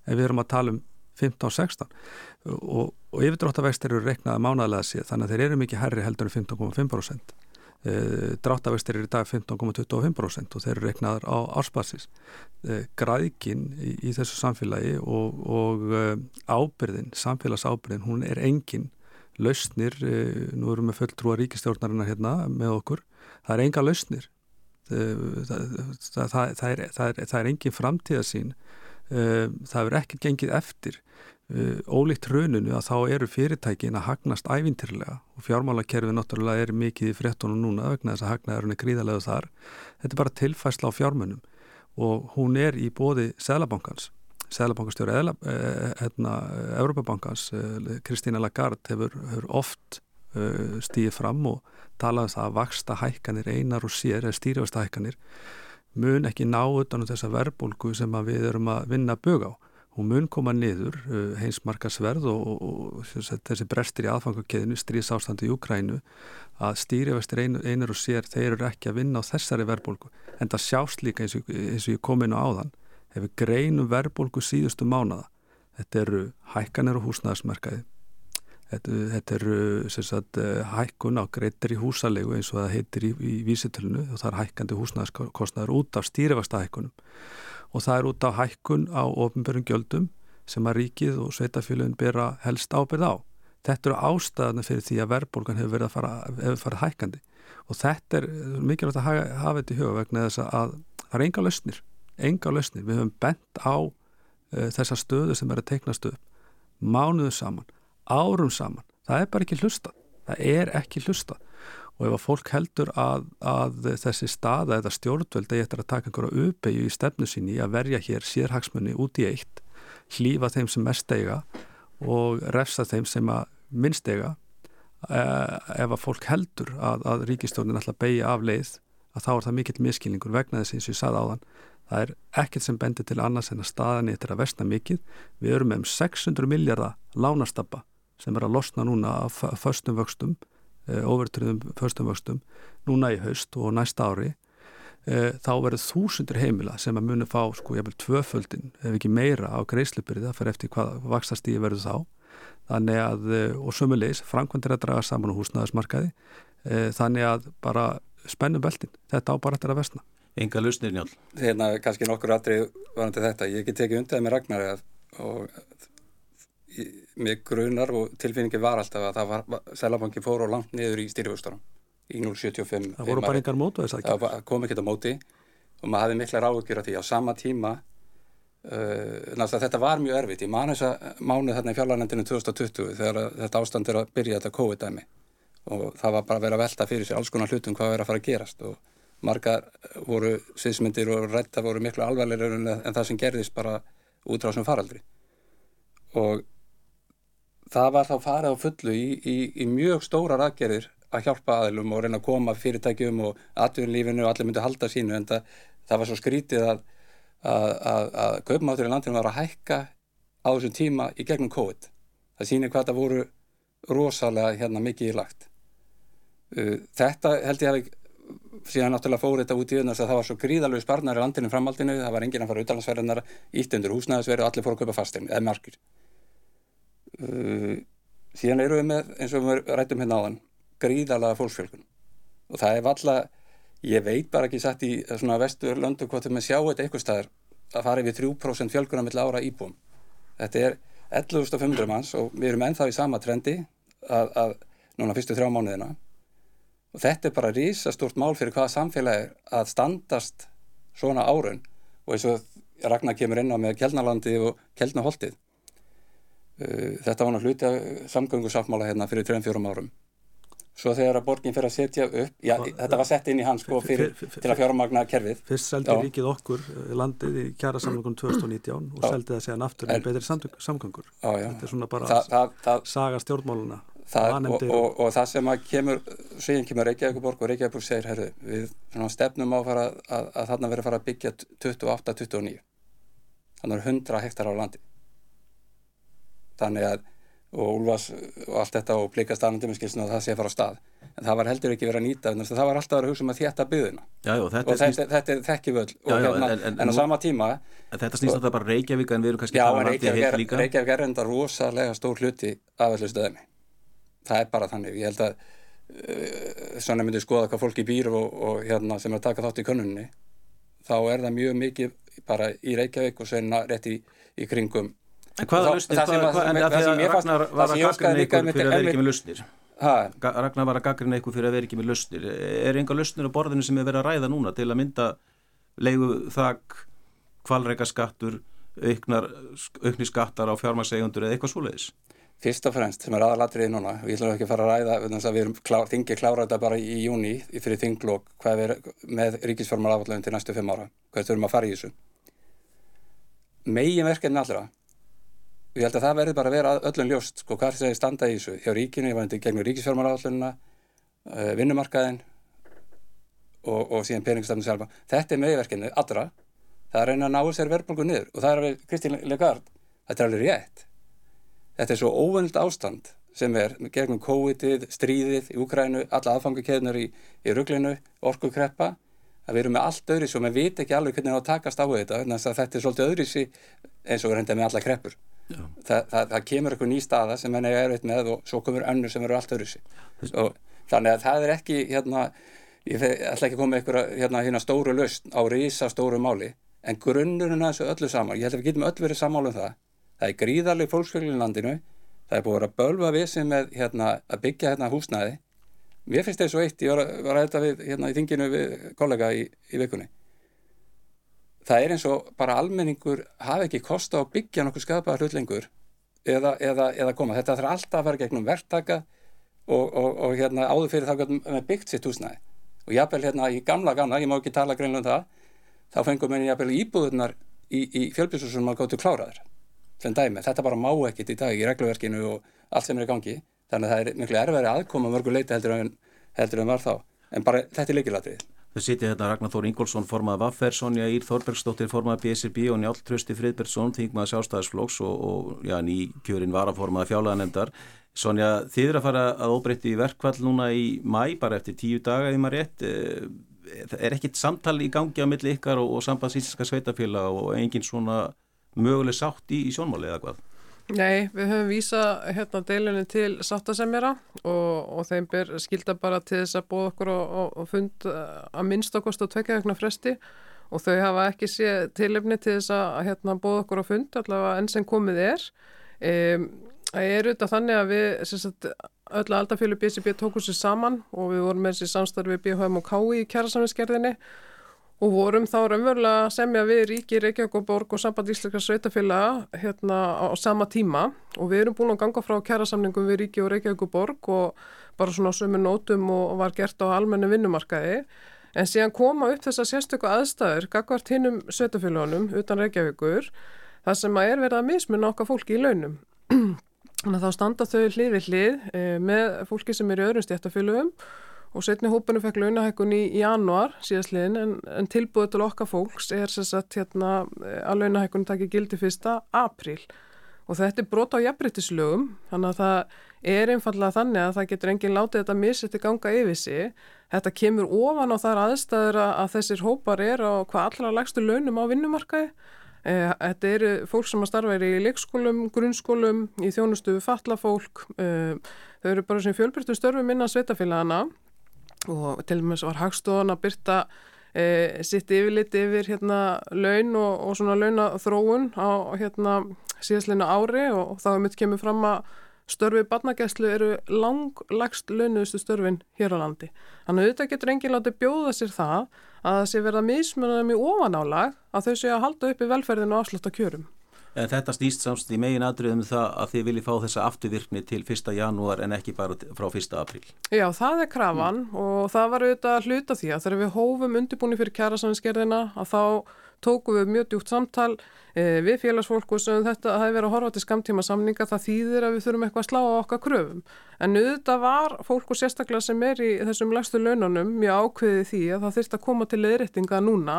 ef við erum að tala um 15-16 og, og yfirdróttavextir eru reknaði mánaðlega sér þannig að þeir eru mikið herri heldur en 15,5% Eh, dráttavextir er í dag 15,25% og þeir eru reiknaðar á ársbasis. Eh, græðkin í, í þessu samfélagi og, og eh, ábyrðin, samfélagsábyrðin hún er engin lausnir, nú erum við fulltrúa ríkistjórnarinnar hérna með okkur. Það er enga lausnir. Það, það, það, er, er, það er engin framtíðasín það verður ekkert gengið eftir ólíkt rauninu að þá eru fyrirtækin að hagnast ævintirlega og fjármálakerfið náttúrulega er mikið í fréttunum núna vegna þess að hagnaðurinn er gríðarlega þar. Þetta er bara tilfæsla á fjármunum og hún er í bóði Sælabankans Sælabankastjóri eða eh, hérna, Európabankans eh, Kristína Lagarde hefur, hefur oft uh, stíðið fram og talað um það að vaksta hækkanir einar og sér eða stýrjast hækkanir mun ekki ná utan um þessa verbulgu sem við erum að vinna bög á hún mun koma niður uh, heimsmarkasverð og, og, og þessi brestir í aðfangakeðinu strís ástandi í Ukrænu að stýrifestir ein, einur og sér þeir eru ekki að vinna á þessari verðbólgu. En það sjást líka eins og, eins og ég kom inn á áðan hefur greinum verðbólgu síðustu mánada þetta eru hækkanir og húsnæðismarkaði þetta, þetta eru sagt, uh, hækkun á greitir í húsalegu eins og það heitir í, í vísitölunu og það er hækkandi húsnæðiskostnaður út af stýrifasta hækkunum og það er út á hækkun á ofnbjörnum gjöldum sem að ríkið og sveitafélagin bera helst ábyrð á. Þetta eru ástæðana fyrir því að verðbólgan hefur verið að fara, hefur farið hækkandi og þetta er mikilvægt að hafa, þetta í huga vegna þess að það er enga lausnir, enga lausnir. Við höfum bent á uh, þessa stöðu sem er að teiknast upp mánuðu saman, árum saman. Það er bara ekki hlusta. Það er ekki hlusta og ef að fólk heldur að, að þessi staða eða stjórnvöld eða eftir að taka einhverja uppeyju í stefnu síni að verja hér sérhagsmunni út í eitt hlýfa þeim sem mest eiga og refsa þeim sem að minnst eiga eh, ef að fólk heldur að, að ríkistjórnin alltaf beigja af leið að þá er það mikill miskilningur vegna þess eins og ég sagði áðan það er ekkert sem bendir til annars en að staðan eftir að vestna mikill við erum með um 600 miljardar lánastappa sem er að losna núna af föstum vöxtum overtriðum eh, förstum vöxtum núna í haust og næsta ári e, þá verður þúsundur heimila sem að muni fá sko jæfnvel tvöföldin ef ekki meira á greiðslupyrði það fyrir eftir hvað vakstastíði verður þá. Þannig að, eh, og sömulegis framkvæmdir að draga saman á húsnaðismarkaði þannig að bara spennum beltin, þetta á bara eftir að vestna Enga lusnir njálf Hérna kannski nokkur aðrið varandi þetta, ég get tekið undan með Ragnar og mig grunar og tilfinningi var alltaf að það var, Sælabanki fór og langt niður í styrjufustunum í 0,75 Það voru bara engar mótu þess að ekki Það kom ekki þetta móti og maður hafði mikla ráðugjur á því. Á sama tíma uh, þetta var mjög erfitt. Ég man þess að mánu þarna í fjarlagnendinu 2020 þegar þetta ástand er að byrja þetta COVID-dæmi. Og það var bara að vera að velta fyrir sér alls konar hlutum hvað er að fara að gerast. Og margar voru sviðsmyndir og rætta voru miklu alvarlegur en það sem gerðist bara út á sem faraldri. Og það var þá farið á fullu í, í, í mjög stórar aðgerðir að hjálpa aðilum og reyna að koma fyrirtækjum og atvinnlífinu og allir myndi halda sínu en það, það var svo skrítið að, að, að, að kaupmáttur í landinu var að hækka á þessum tíma í gegnum COVID. Það sýnir hvað það voru rosalega hérna mikið í lagt. Uh, þetta held ég að síðan náttúrulega fór þetta út í öðnast að það var svo gríðalög sparnar í landinu framhaldinu, það var enginn að fara utalansverðinar, ítt undir húsnæðisverð og allir fór að kaupa fastegn eða margir uh, síðan eru við með eins og við rættum hérna áðan gríðalaga fólksfjölkun og það er valla, ég veit bara ekki satt í svona vestur löndu hvort við með sjá þetta eitthvað staðar að fara yfir 3% fjölkuna mill ára íbúum. Þetta er 11.500 manns og við erum ennþá í sama trendi að, að núna fyrstu þrjá mánuðina. Og þetta er bara rísastort mál fyrir hvaða samfélagi að standast svona árun og eins og Ragnar kemur inn á með Kjellnalandi og Kjellnaholtið Eh, þetta var náttúrulega hluti af samgöngusáttmála hérna fyrir 3-4 árum. Svo þegar að borginn fyrir að setja upp, já Hva, þetta var sett inn í hans sko fyrir, fyr, fyr, til að fjármagna kerfið. Fyrst seldi ríkið okkur eh, landið í kjara samgöngun 2019 og já. seldi það séðan aftur með betri samgöngur. Já, já. Þetta er svona bara Þa, það, saga stjórnmáluna. Það, og, og, og það sem að kemur, síðan kemur Reykjavíkuborg og Reykjavíkuborg segir, herru, við stefnum á að, að, að þarna verður að fara að byggja 28-29. Þannig að 100 hektar á landi þannig að og Úlfas og allt þetta og plikast annandum og það sé að fara á stað. En það var heldur ekki verið að nýta það var alltaf að hugsa um að þétta byðina já, já, þetta og þetta, þetta er þekkivöld hérna, en, en, en á sama tíma Þetta snýst þetta bara Reykjavík en við erum kannski Já, Reykjavík, Reykjavík er enda rosalega stór hluti af allir stöðinni. Það er bara þannig, ég held að uh, svona myndi skoða hvað fólki býr og, og hérna sem er að taka þátt í könnunni þá er það mjög mikið bara í Reykjavík og senna rétt í, í kringum En hvaða lusnir, það sem ég fannst- var að líka ykkur fyrir að vera ekki með Ga- Ragnar var að gaggrina ykkur fyrir að vera ekki með lusnir er enga lusnir á borðinu sem er verið að ræða núna til að mynda leigu þak kvalreika skattur auknar, aukni skattar á fjármagsegundur eða eitthvað svoleiðis? Fyrst og fremst sem er aðalatriði núna og ég ætla ekki að fara að ræða þess að við erum klár, þingi klára þetta bara í júni fyrir þinglokk hvað við erum með ríkisformar afallöfum til næstu fimm ára hvað þurfum að fara í þessu. Megin verkefni allra ég held að það verði bara að vera öllum ljóst sko hvað er standa í þessu. Hjá ríkinu, ég var þetta gegnum ríkisformar afallöfuna uh, vinnumarkaðin og, og síðan peningstafnum sjálfa. Þetta er megin verkefni allra. Það er að reyna að ná sér verðbólgu niður. Og það er alveg Kristín Legard, þetta er alveg rétt. Þetta er svo óvöld ástand sem er gegnum COVID-ið, stríðið í Ukrænu, alla aðfangukeðnar í, í rugglinu, orkukreppa að við erum með allt öðris og maður veit ekki alveg hvernig það takast á þetta þetta er svolítið öðrisi eins og við reynda með alla kreppur Þa, það, það kemur eitthvað ný staða sem henni er veit með og svo komur önnur sem eru allt öðrisi og þannig að það er ekki hérna, ég ætla ekki að koma eitthvað hérna, hérna stóru lausn á risa stóru máli en grunnurinn að þessu öllu saman ég held að við getum öll verið sammála um það það er gríðarleg fólksfjöldin landinu það er búið að bölva við sem með hérna, að byggja hérna húsnæði. Mér finnst þetta svo eitt, ég var að þetta við hérna í þinginu við kollega í, í vikunni það er eins og bara almenningur hafi ekki kosta á að byggja nokkuð skapaða hlut lengur eða, eða, eða koma, þetta þarf alltaf að fara gegnum verktaka og, og, og hérna áður fyrir gætum við byggt sitt húsnæði. Og jafnvel hérna í gamla gamla, ég má ekki tala greinlega um það þá fengum við jafnvel íbúðunar í, í fjölbjörnsum að gótu kláraður sem dæmi, þetta bara má ekkit í dag í regluverkinu og allt sem er í gangi. Þannig að það er miklu erfæri aðkoma mörgu leiti heldur en, heldur en var þá. En bara þetta er líkilatrið Þau sitja hérna Ragnar Þór Ingólfsson formað Vaffer, Sonja Ír Þorbergsdóttir formað BSRB og Njálf Trösti Friðbergsson þingmaður sjálfstæðisflóks og, og já, ný kjörin varaformað fjálaðanemdar Sonja, þið er að fara að óbreytti í verkvall núna í mæ, bara eftir tíu daga því maður rétt Eh, er ekkit samtal í gangi á milli ykkar og, og sambandsíslenska sveitafélag og engin svona möguleg sátt í, í sjónmáli eða hvað? Nei, við höfum vísa hérna deilunni til sáttasemjara og, og þeim ber skilda bara til þess að bóða okkur og, og, og fund eh, að minnst okkur stóð tvekja vegna fresti og þau hafa ekki séð tilefni til þess að hérna, bóða okkur á fund allavega enn sem komið er. Um, Það er auðvitað þannig að við sagt, öll aldafjölu BCB tókum sér saman og við vorum með þessi samstarfi BHM og KI í kjærasamvinskerðinni og vorum þá raunverulega að semja við Ríki, Reykjavík og Borg og samband íslenskar sveitafélaga hérna á sama tíma. Og við erum búin að ganga frá kjærasamningum við Ríki og Reykjavík og Borg og bara svona sömu nótum og, var gert á almennu vinnumarkaði. En síðan koma upp þessar sérstöku aðstæður gagvart hinnum sveitafélagunum utan Reykjavíkur þar sem að er verið að mismunna okkar fólki í launum. Þannig að þá standa þau hlið við hlið e, með fólki sem er í öðrum stjættafélögum og setni hópunum fekk launahækkun í, januar síðastliðin en, en tilbúið til okkar fólks er sem sagt hérna að launahækkun takir gildi fyrsta apríl. Og þetta er brot á jafnbryttislögum þannig að það er einfallega þannig að það getur enginn látið þetta misetti ganga yfir sig. Þetta kemur ofan á þar aðstæður að þessir hópar er á hvað allra lagstu launum á vinnumarkaði. Þetta eru fólk sem að starfa í leikskólum, grunnskólum, í þjónustu fatla fólk, þau eru bara sem fjölbyrtu störfum innan sveitafélagana og til og með var Hagstofan að byrta e, sitt yfirlit yfir hérna laun og, og svona launathróun á hérna síðastleina ári og, og þá er mitt kemur fram að störfi barnagæslu eru langlagst launuðustu störfin hér á landi. Þannig að auðvitað getur enginn látið bjóða sér það að það sé verða mismunum í ofanálag að þau sé að halda upp í velferðinu og afsluta kjörum. En þetta snýst samst í megin aðriðum það að þið viljið fá þessa afturvirkni til 1. janúar en ekki bara frá 1. apríl. Já, það er krafan mm. og það var auðvitað hluta því að þegar við hófum undirbúni fyrir kjærasanskerðina að þá tóku við mjög djúpt samtal e, við félagsfólku sem þetta hafi verið að horfa til skamtíma samninga það þýðir að við þurfum eitthvað að slá á okkar kröfum. En auðvitað var fólku sérstaklega sem er í þessum lægstu laununum mjög ákveðið því að það þurft að koma til leðréttinga núna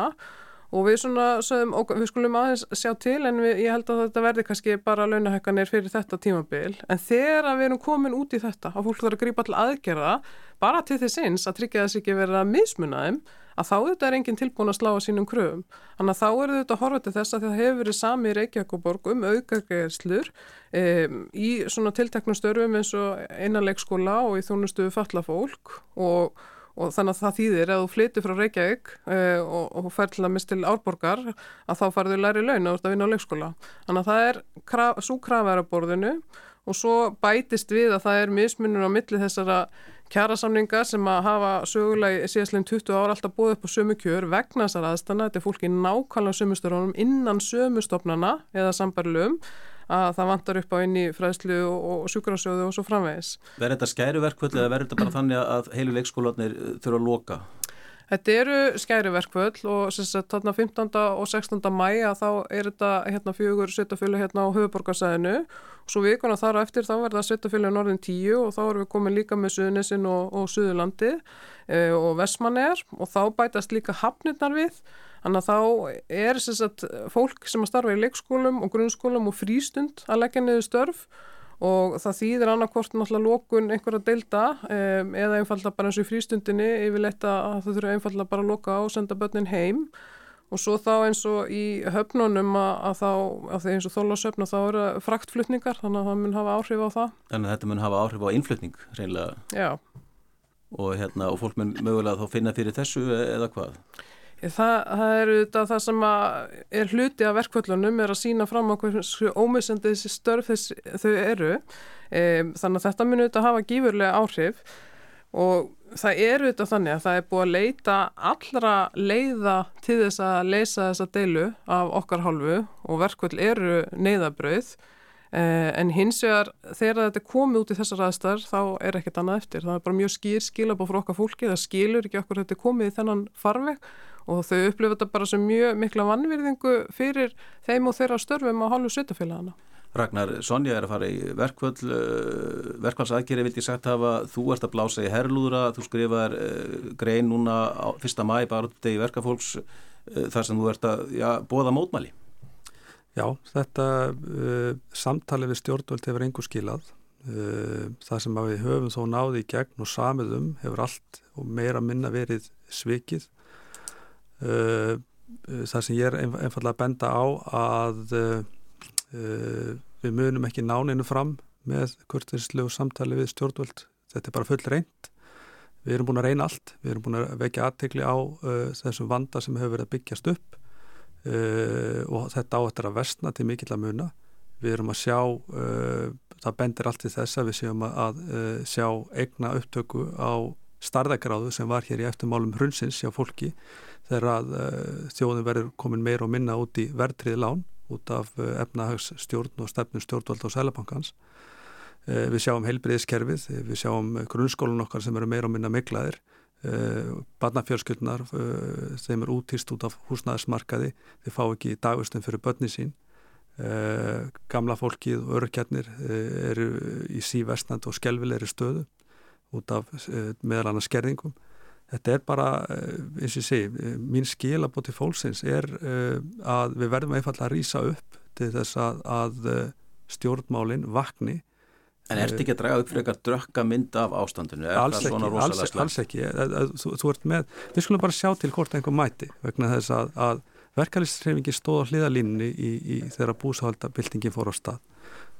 og við svona sögum, og við skulum aðeins sjá til en við, ég held að þetta verði kannski bara launahækkanir fyrir þetta tímabil en þegar við erum komin út í þetta að fólk þarf að grípa til aðgerða bara til þess eins að tryggja þess ekki verið að mismuna þeim að þá þetta er enginn tilbúin að slá að sínum kröfum. Þannig að þá eru þetta horfa til þess að það hefur verið sami í Reykjavíkuborg um aukagerslur um, í svona tilteknum störfum eins og einanleikskóla og í þjónustuðu fallafólk og og þannig að það þýðir að þú flyttir frá Reykjavík uh, og, og fær til að mist til árborgar að þá farðu læri laun að vinna á leikskóla. Þannig að það er kraf, svo krafæraborðinu og svo bætist við að það er mismunur á milli þessara kjærasamninga sem að hafa sögulegi síðastleginn 20 ára alltaf búið upp á sömu kjör vegna þessar aðstana. Þetta er fólki nákvæmlega sömustörunum innan sömustofnana eða sambarlum að það vantar upp á einni fræðslu og, og sjúkrasjóðu og svo framvegis. Verður þetta skæruverkvöld eða verður þetta bara þannig að heilu leikskólanir uh, þurfa að loka? Þetta eru skæruverkvöld og þarna 15. og 16. mæja þá er þetta hérna, fjögur sveitafjölu hérna á höfuborgarsæðinu og svo vikuna þar á eftir þá verða sveitafjölu norðin 10 og þá erum við komin líka með Suðunissin og, og Suðurlandi e, og Vestmannegar og þá bætast líka hafnirnar við Þannig að þá er sagt, fólk sem að starfa í leikskólum og grunnskólum og frístund að leggja niður störf og það þýðir annarkort náttúrulega lókun einhverja delta um, eða einfalda bara eins og í frístundinni yfirleitt að þau þurfa einfalda bara að loka á og senda börnin heim og svo þá eins og í höfnunum að, að þá, að eins og þólasöfna þá eru fraktflutningar þannig að það mun hafa áhrif á það. Þannig að þetta mun hafa áhrif á innflutning reynilega? Og, hérna, og fólk mun mögulega þá finna fyrir þessu eða hvað? Það, það er auðvitað það sem er hluti af verkvöldunum er að sína fram á hversu ómissandi þessi störf þess, þau eru. E, þannig að þetta mun auðvitað hafa gífurlega áhrif. Og það er auðvitað þannig að það er búið að leita allra leiða til þess að leysa þessa deilu af okkar hálfu og verkvöld eru neyðabrauð e, en hins vegar þegar þetta komi út í þessar aðstar þá er ekkert annað eftir. Það er bara mjög skýr skilabá frá okkar fólki það skilur ekki okkur þetta komið í þennan farveg og þau upplifa þetta bara sem mjög mikla vannvirðingu fyrir þeim og þeirra störfum á hálfu sveitafélagana. Ragnar, Sonja er að fara í verkvöld, uh, verkvælsaðgeri vildi sagt hafa, þú ert að blása í herrlúðra, þú skrifar uh, grein núna á fyrsta mæ, bara út degi verkafólks, uh, þar sem þú ert að já, bóða mótmæli. Já, þetta uh, samtali við stjórnvöld hefur einhver skilað. Uh, það sem við höfum þó náði í gegn og samiðum hefur allt og meira minna verið svikið Uh, það sem ég er einfallega að benda á að uh, við munum ekki náninu fram með kurtislegu samtali við stjórnvöld. Þetta er bara full reynd við erum búin að reyna allt, við erum búin að vekja aðtegli á uh, þessum vanda sem hefur verið að byggjast upp og þetta á þetta að versna til mikill að muna. Við erum að sjá það bendir allt í þess að við séum að sjá egna upptöku á starðagráðu sem var hér í eftirmálum hrunsins hjá fólki þegar að uh, þjóðin verður komin meir og minna út í verðtriði lán út af uh, efnahagsstjórn og stefnum stjórnvald á Sælabankans. Uh, við sjáum heilbriðiskerfið, við sjáum grunnskólun okkar sem eru meir og minna miklaðir, barnafjörskjöldnar, þeim er útýst út af húsnæðismarkaði, þeir fá ekki dagustum fyrir börni sín. Gamla fólkið og örkjarnir eru í síverstand og skelvilegri stöðu út af meðal annars skerðingum þetta er bara, eh, eins og ég segi, eh, mín skilabóti fólksins er uh, að við verðum einfallega að rýsa upp til þess að, að stjórnmálinn vakni. En ert ekki að draga upp fyrir eitthvað drökka mynd af ástandinu? Alls ekki, alls, alls ekki. Þú, þú ert með, við skulum bara sjá til hvort einhver mæti vegna þess að, að verkefnisreifingi stóð á hliðalínni í, í þeirra búsahaldabildingin fór á stað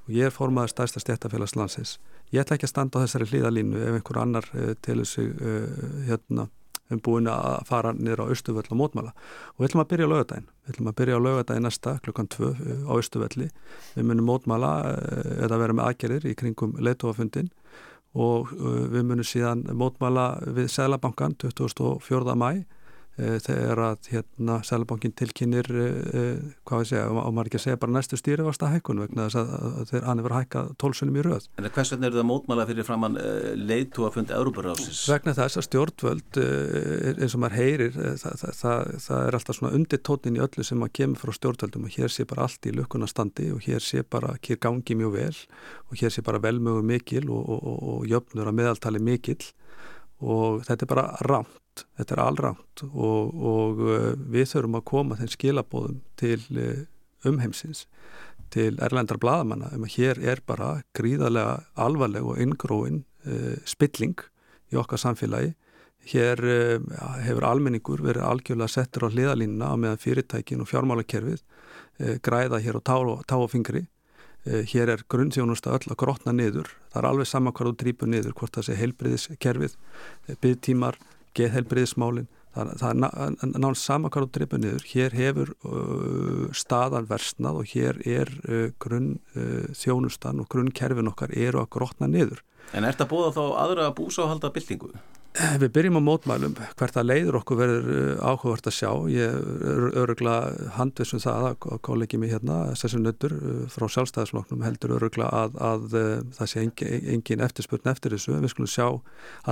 og ég er formaður stærsta stjættafélagslandsins ég ætla ekki að standa á þessari hlýðalínu ef einhver annar uh, telur sig uh, hérna um búin að fara niður á Östuvöll og mótmæla. Og við ætlum að byrja á lögadaginn við ætlum að byrja á lögadaginn næsta klukkan 2 uh, á Östuvölli við munum mótmæla eða vera með aðgerir í kringum leitofafundin og við munum síðan mótmæla við Sælabankan 24. mæ Eh, þegar að hérna Sælabankin tilkynir eh, hvað við segja, og maður ekki að segja bara næstu stýrifasta hækkun vegna þess að, að þeir hann hefur hækkað tólsunum í röð. En hvers vegna eru það mótmála fyrir framann eh, leitu að fundi Európarásins? Vegna þess að stjórnvöld eins og maður heyrir það, það, það, það er alltaf svona undirtónin í öllu sem maður kemur frá stjórnvöldum og hér sé bara allt í lukkunastandi og hér sé bara, hér gangi mjög vel og hér sé bara velmögu mikil og, og, og, og jöfnur að meðaltali mikil og þetta er bara rámt þetta er allránt og, og uh, við þurfum að koma þeim skilabóðum til uh, umheimsins, til erlendar bladamanna um að hér er bara gríðarlega alvarleg og inngróin uh, spilling í okkar samfélagi Hér uh, hefur almenningur verið algjörlega settur á hliðalínuna á meðan fyrirtækin og fjármálakerfið uh, græða hér á tá, tá og fingri. Uh, hér er grunnsjónusta öll að grotna niður. Það er alveg saman hvað þú drýpur niður, hvort það sé heilbriðiskerfið, byggtímar, geðheilbriðismálinn. Það, það er náttúrulega saman hvað þú drýpur niður. Hér hefur staðan versnað og hér er grunn þjónustan og grunnkerfin okkar eru að grotna niður. En er þetta búið þá aðra að búsa og halda byltingu? Við byrjum á mótmælum, hvert að leiður okkur verður uh, áhugavert að sjá. Ég er örugla handvisum það að kollegi mig hérna, Sessun Nöttur uh, frá sjálfstæðisfloknum heldur örugla að, að, að það sé engin, engin eftirspurn eftir þessu. Við skulum sjá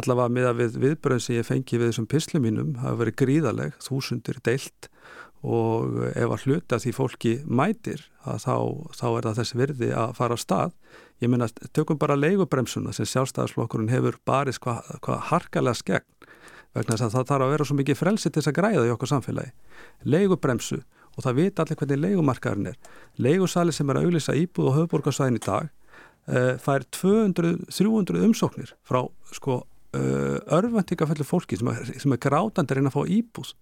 allavega miða við viðbröðum sem ég fengi við þessum pislum mínum, hefur verið gríðaleg, þúsundir deilt og ef að hluta því fólki mætir þá, þá er það þessi virði að fara á stað ég meina, tökum bara leigubremsuna sem sjálfstæðarsflokkurinn hefur barist hvað hva harkalega skegn vegna þess að það þarf að vera svo mikið frelsi til þess að græða í okkur samfélagi. Leigubremsu og það vita allir hvernig leigumarkaðurinn er. Leigusali sem er að auðvisa íbúð og höfuborgarsvæðin í dag uh, fær 200-300 umsóknir frá sko uh, örfandingafællu fólki sem er, sem er grátandir inn að fá íbúð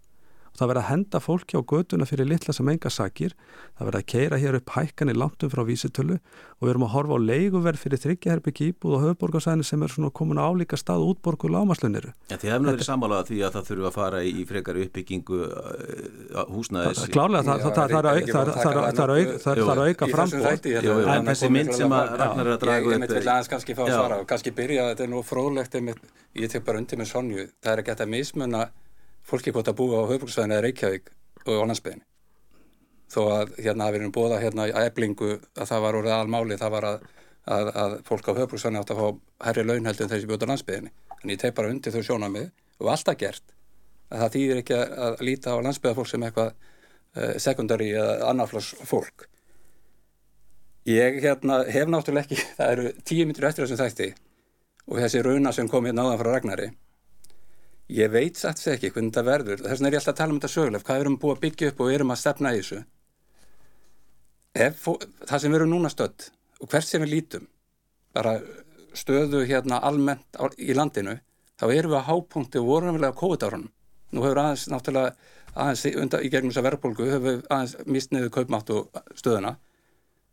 það verða að henda fólki á göduna fyrir litla sem enga sakir, það verða að keira hér upp hækkan í landum frá vísitölu og við erum að horfa á leiguverð fyrir þryggjaherbyggi íbúð og höfuborgarsæðinu sem er svona komin á álíka stað útborgu lámaslunniru. Ja, þið hefum verið samálaða því að það þurfu að fara í frekar uppbyggingu húsnaðis. Klárlega, það er að auka frambóð. En þessi mynd sem að Ragnar er að draga upp. Ég vil aðeins kannski fá að svara og kannski byrja, þetta er nú fróðlegt, ég tek bara undir með Sonju, það er ekki að mismunna fólki hvort að búa á höfbruksvæðinu eða Reykjavík og á landsbygðinu. Þó að hérna við erum búða hérna að eblingu að það var orðið almáli, það var að, að, að fólk á höfbruksvæðinu átt að fá herri launheldur en þessi bjóta á landsbygðinu. En ég teg bara undir þau sjónamið og alltaf gert að það þýðir ekki að, að líta á landsbygðafólk sem eitthvað uh, sekundari eða annarflós fólk. Ég hérna, hef náttúrulega ekki, það eru tíu myndir eftir þessum þætti og þessi rauna sem kom hérna áðan frá Ragnari Ég veit satt sér ekki hvernig þetta verður. Þess vegna er ég alltaf að tala um þetta söguleg. Hvað erum við búið að byggja upp og erum að stefna í þessu? Ef, það sem við erum núna stödd og hvert sem við lítum, bara stöðu hérna almennt á, í landinu, þá erum við að hápunkti og vorum við að COVID-árunum. Nú hefur aðeins náttúrulega, aðeins undan, í gegnum þessa verðbólgu, hefur aðeins mistniðu kaupmáttu stöðuna.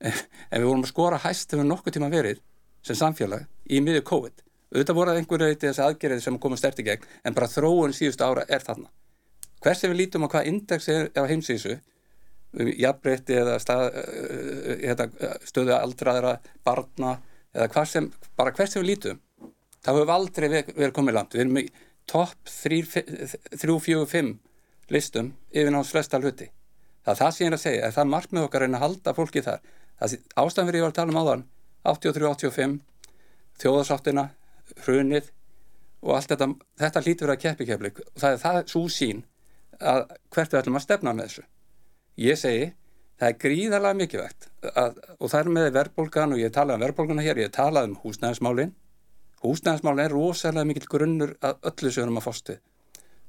En við vorum að skora hæst hefur nokkuð tíma verið sem samfélag í miður COVID auðvitað voru að einhverju eitthvað þessi aðgerið sem komum sterti gegn en bara þróun síðustu ára er þarna. Hvers sem við lítum á hvað index er á heimsísu um jafnbreytti eða stað, uh, hérna, stöðu aldraðra barna eða hvað sem, bara hvers sem við lítum þá hefur við aldrei verið komið langt við erum í topp 3-4-5 listum yfir náttúrulega flesta hluti. Það er það sem ég er að segja, er það markmið okkar en að halda fólki þar. Ástæðan fyrir ég var að tala um áðan 83-85 þjóðarsáttina hrunið og allt þetta, þetta hlýtur að keppi kepli og það er það svo sín að hvert við ætlum að stefna með þessu. Ég segi, það er gríðarlega mikilvægt að, og það er með verðbólgan og ég talaði um verðbólgana hér, ég talaði um húsnæðismálinn. Húsnæðismálinn er rosalega mikil grunnur að öllu sem við erum að fóstu.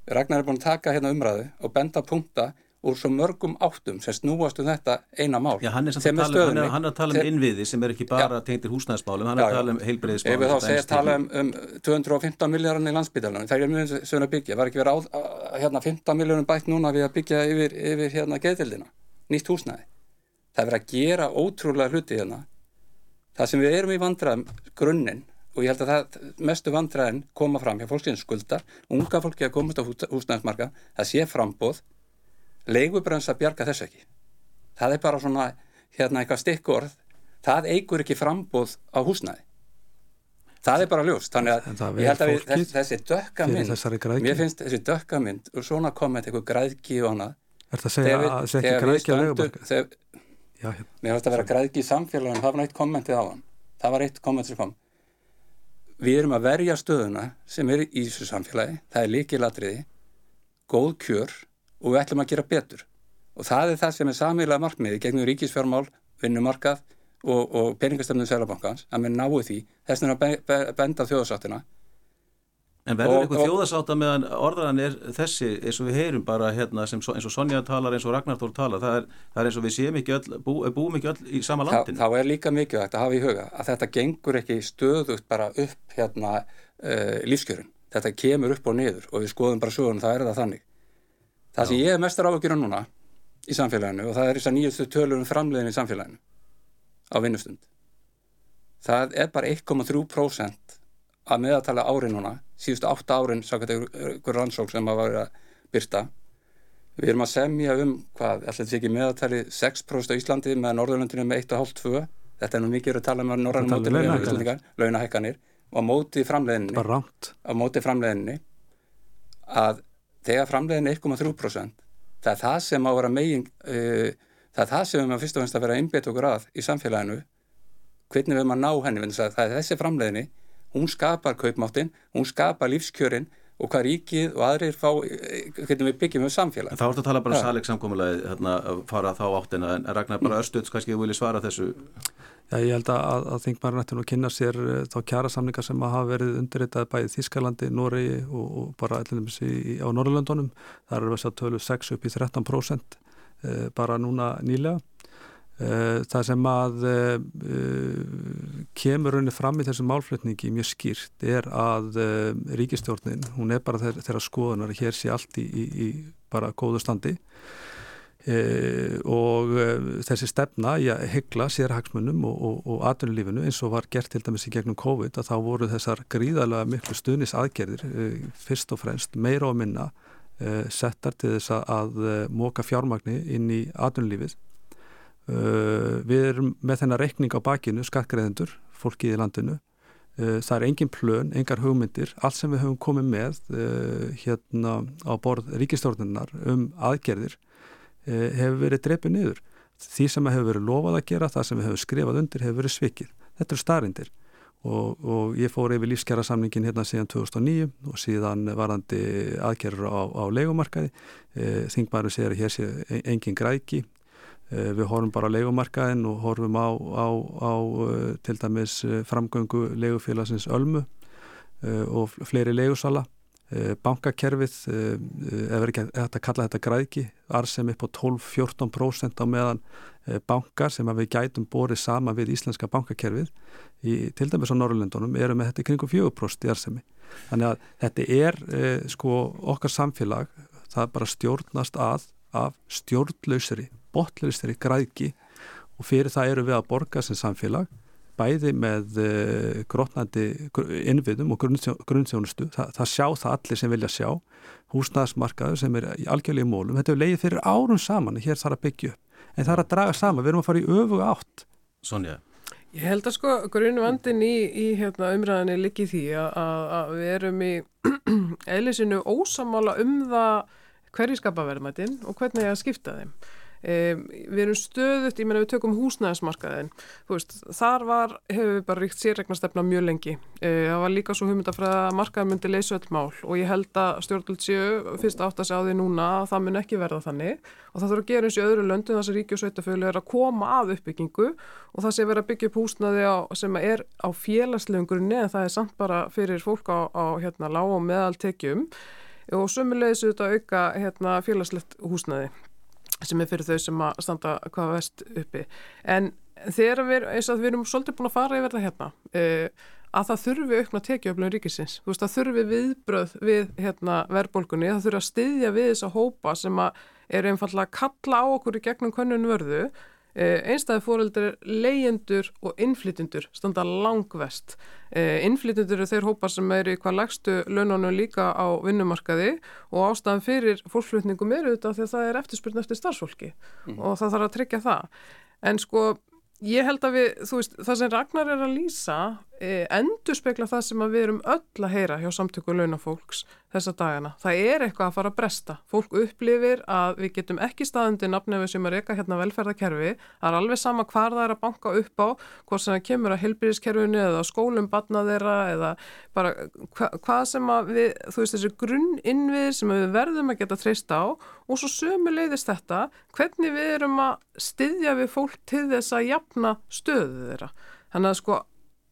Ragnar er búin að taka hérna umræðu og benda punkta úr svo mörgum áttum sem snúast um þetta eina mál Já, hann er, um- er, tala, hann er, hann er að tala um innviði sem er ekki bara tengtir húsnæðismálum, hann er að tala um heilbreyðismálum. Ef við þá segja að tala um, um 215 miljóðarinn í landsbytalanum, það er mjög söguna að byggja, var ekki verið á hérna, 15 miljóðum bætt núna við að byggja yfir, yfir hérna geðtildina, nýtt húsnæði. Það er verið að gera ótrúlega hluti hérna. Það sem við erum í vandraðum, grunninn, og ég held að það mestu vandraðin koma fram hjá fólksins skuldar, unga fólki að komast á húsnæðismarka, það sé frambóð leigubrönsa bjarga þess ekki. Það er bara svona hérna eitthvað stikkorð. Það eigur ekki frambóð á húsnæði. Það er bara ljúst þannig að ég held að við, þess, þessi dökka mynd mér finnst þessi dökka mynd og svona komment eitthvað græðki og annað. Er það að segja að það sé ekki græðki á leigubarka? Hérna. Mér finnst að vera græðki í samfélaginu. Það var eitt kommentið á hann. Það var eitt komment sem kom. Við erum að verja stöðuna sem er í þessu samfélagi. Það er líkilatriði góð kjör og við ætlum að gera betur. Og það er það sem er samíla markmiði gegnum ríkisfjármál, vinnumarkað og, og peningastöfnum Sælabankans að við náum því. Þess be, benda þjóðsáttina En verður eitthvað þjóðasáta meðan orðan er þessi eins og við heyrum bara hérna sem, eins og Sonja talar eins og Ragnar Þór talar það er, það er eins og við séum ekki öll, bú, búum ekki öll í sama landin. Þá, þá er líka mikilvægt að hafa í huga að þetta gengur ekki stöðugt bara upp hérna uh, lífskjörun þetta kemur upp og niður og við skoðum bara sögum, það er það þannig það sem ég er mestar á að gera núna í samfélaginu og það er þess að nýjastu tölur um framleiðin í samfélaginu á vinnustund. Það er bara 1,3% að meðatala ári núna síðustu 8 árin sákvæmt einhver rannsók sem að vera byrta við erum að semja um hvað, alltaf þetta er ekki meðatali 6% á Íslandi með Norðurlöndinu með 1,5-2 þetta er nú mikið að tala um að Norðurlöndinu launahækkanir. Og á móti framleiðinni á móti framleiðinni að þegar framleiðinni er 1,3% það er það sem á að vera megin uh, það er það sem við maður fyrst og finnst að vera einbit okkur að í samfélaginu. Hvernig við maður ná henni það er þessi framleiðinni, hún skapar kaupmáttin, hún skapar lífskjörin og hvað ríkið og aðrir fá hvernig við byggjum um samfélag en Þá ertu að tala bara um saleg samkómulegi hérna, fara þá áttina en Ragnar bara östuðs kannski þú vilji svara þessu Já, ég held að, að þingmæri nættinu að kynna sér uh, þá kjara samlingar sem hafa verið undirritað bæðið Þískalandi, Noregi og, og bara í, á Norrlöndunum. Það eru þess að tölu 6 upp í 13% uh, bara núna nýlega. Uh, það sem að kemur raunir fram í þessum málflutningi mjög skýrt er að ríkistjórnin, hún er bara þeirra skoðunar að hér sé allt í, í, í bara góðu standi. Og þessi stefna í að hyggla sérhagsmunum og, og, og atvinnulífinu eins og var gert til dæmis í gegnum COVID að þá voru þessar gríðarlega miklu stuðnis aðgerðir fyrst og fremst meira og minna settar til þess að, móka fjármagni inn í atvinnulífið við erum með þennar reikning á bakinu, skattgreðendur fólki í landinu það er engin plön, engar hugmyndir allt sem við höfum komið með hérna á borð ríkistórnirnar um aðgerðir Eh, hefur verið dreipið niður. Því sem hefur verið lofað að gera, það sem við hefum skrifað undir hefur verið svikið. Þetta eru staðrindir og, og ég fór yfir lífskjara samningin hérna síðan 2009 og síðan varandi aðgerður á, á leikumarkaði. Þingmaður segir að hér sé e, engin græki. E, við horfum bara á leikumarkaðin og horfum á, á, á til dæmis framgöngu leigufélagsins Ölmu og fleiri leigusala. Eh, bankakerfið eh, er ekki að kalla þetta græðki arsem upp á 12-14% á meðan eh, bankar sem við gætum borið sama við íslenska bankakerfið í, til dæmis á Norrlöndunum eru með þetta kringum 4% í arsemi þannig að þetta er sko okkar samfélag það bara stjórnast að af stjórnlausri, botlausri græðki og fyrir það eru við að borga sem samfélag bæði með eh, grotnandi innviðum og grunnþjónustu. Þa, það sjá það allir sem vilja sjá húsnæðismarkaður sem er í algjörlega mólum þetta er leiðið fyrir árum saman hér þarf að byggja upp. En það er að draga saman, við erum að fara í öfu átt. Sonja? Ég held að sko grunn vandin í, í hérna, umræðinni liggi því að, að við erum í eðlisinu ósamála um það hverju skapa verðmættin og hvernig það skipta þeim Um, við erum stöðut, ég menna við tökum húsnæðismarkaðin, veist, þar var, hefur við bara ríkt sérregnastefna mjög lengi, uh, það var líka svo hugmyndafræða að markaðin myndi leysa öll mál og ég held að stjórnvöld séu fyrst átt að segja á því núna að það mun ekki verða þannig. Og það þurfa að gera eins í öðru löndum þess að ríki og sveitafölu er að koma að uppbyggingu og það sé verið að byggja upp húsnæði á, sem er á félagslegum grunni en það er samt bara fyrir fólk á, á hérna, lág og meðaltekjum. Og sömulegis auðvitað auka hérna, félagslegt húsnæði sem er fyrir þau sem að standa hvað vest uppi. En þegar við, við erum svolítið búin að fara yfir það hérna uh, að það þurfi aukna tekjuöflun ríkisins. Þú veist það þurfi viðbröð við hérna, verðbólkunni, það þurfi að styðja við þessa hópa sem að er einfallega að kalla á okkur í gegnum könnun vörðu einstæði fóreldur, leyendur og innflytundur standa langvest. Eh, innflytundur eru þeir hópar sem eru í hvað lagstu launanum líka á vinnumarkaði og ástæðan fyrir fólkflutningum eru þetta því að það er eftirspurn eftir starfsfólki mm. og það þarf að tryggja það. En sko Ég held að við, þú veist, það sem Ragnar er að lýsa e, endur spekla það sem við erum öll að heyra hjá samtöku launafólks þessa dagana. Það er eitthvað að fara að bresta. Fólk upplifir að við getum ekki staðundi nafnöfu sem er eitthvað hérna velferðarkerfi. Það er alveg sama hvar það er að banka upp á, hvort sem það kemur að helbyrðiskerfinu eða skólum batna þeirra eða bara hva, hvað sem að við, þú veist, þessi grunninnvið sem við verðum að geta treysta á og svo sömu leiðist þetta hvernig við erum að styðja við fólk til þess að jafna stöðu þeirra. Þannig að sko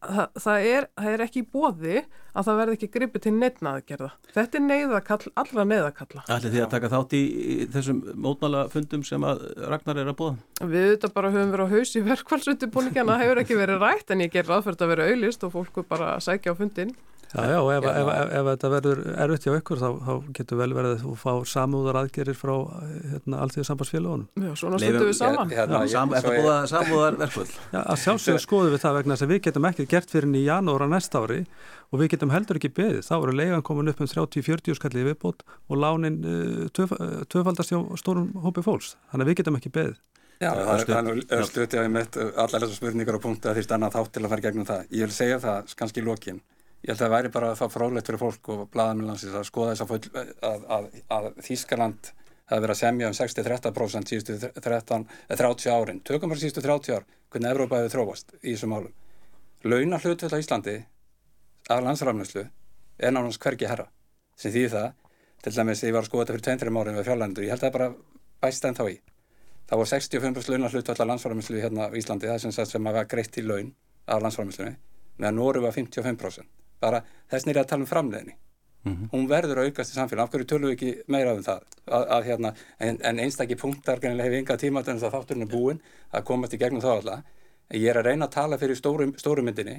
það, það, er, það er ekki bóði að það verði ekki gripið til neittnaðgerða. Þetta er neyðakall, allra neyðakalla. Ætli því að taka þátt í, í þessum mótmála fundum sem að Ragnar er að búa? Við auðvitað bara höfum verið á haus í verkvælsutubúningana, það hefur ekki verið rætt en ég ger aðferð að vera auðlist og fólku bara sækja á fundin. Já, já, ef, ef, ef, ef þetta verður erfitt hjá ykkur þá, þá getur vel verið að fá samúðar aðgerir frá hérna, alltíðu sambandsfélagunum. Já, svona stundum við saman. Hérna, ég- Sam, svo eftir ég- búða samúðar verkvöld. Já, að sjálfsögðu skoðum við það vegna þess að við getum ekki gert fyrir henni í janúra næsta ári og við getum heldur ekki beðið. Þá eru leigan komin upp um 30-40 skallið viðbót og lánin uh, tvöf, uh, tvöfaldast hjá stórum hópi fólks. Þannig að við getum ekki beðið. Já, það er nú örstuðt ég mitt allar þessar spurningar og punktu að því stanna þátt til að fara gegnum það. Ég vil segja það kannski í lokin. Ég held að það væri bara að það fráleitt fyrir fólk og blaðamilansins að skoða þess að, full, að, að, að Þískaland hafi verið að semja um 60-30% síðustu 13, eh, 30 árin. Tökum bara síðustu 30 ár hvernig Evrópa hefur þróast í þessum málum. Launa hlutvöld á Íslandi af landsrafnæslu er nánast hvergi herra sem því það, til dæmis ég var að skoða þetta fyrir 2-3 árin við fjárlændur, ég held að það bara bæst enn þá í. Það voru 65% launa hlutvöld á landsframherslu hérna á Íslandi, það sem, sagt sem að var greitt í laun af landsframherslunni, meðan Nóru var 55%. Bara þess nýri að tala um framleiðinni. Hún verður að aukast í samfélag, af hverju tölum við ekki meira um það? Að, að, hérna, en, en einstakki punktar hefur enga tíma til þess að þátturinn er búinn að komast í gegnum þá alltaf. En ég er að reyna að tala fyrir stóru, stóru myndinni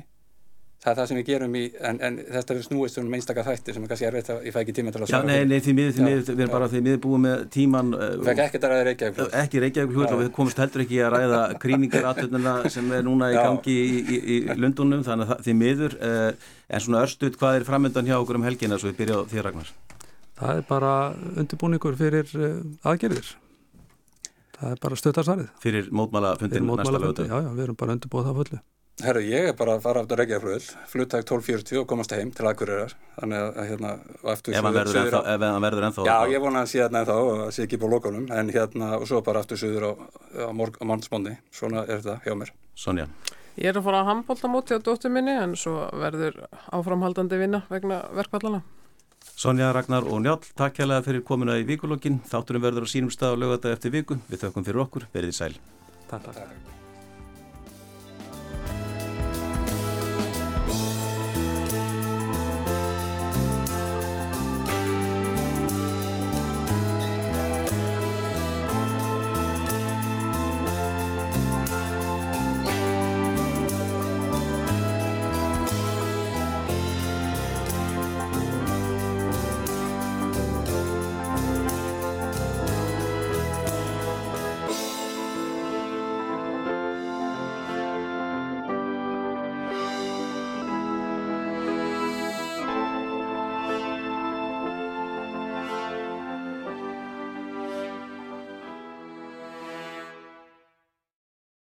það er það sem við gerum í, en, en þetta er snúist um einstaka þætti sem er kannski erfitt að ég fæ ekki tíma til að Já, svara nei, fyrir. nei, því miður, því Já, miður, við erum já. bara því miður búið með tíman Þú fekk ekkert að ræða Reykjavík ekki Reykjavík hlut og við komumst heldur ekki að ræða krýningaraturnuna sem er núna í Já. gangi í, í, í Lundunum, þannig að því miður uh, en svona örstuð, hvað er framöndan hjá okkur um helgina svo við byrja á þér Ragnar Það er bara undirbúningur fyrir uh, aðgerðir. Það er bara stöttarsvarið. fyrir mótmálafundin Fyrir næsta lögutu Já, já, við erum bara undirbúið það fullu. Herru, ég er bara að fara aftur Reykjavík flugvöll, flugtæk 12.40 og komast heim til Akureyrar, þannig að að, hérna, og aftur ef hann verður ennþá, ef hann verður ennþá Já, ég vona að hann sé hérna ennþá og að sé ekki búið lokunum, en hérna, og svo bara aftur suður á, á, á mannsmóndi, svona er þetta hjá mér. Sonja, Ég er að fara að handbóltamóti á dóttur minni en svo verður áframhaldandi vinna vegna verkvallana. Sonja, Ragnar og Njáll, takk hérlega fyrir komuna í vikulokkin þátturum verður á sínum stað á lögata eftir viku. Við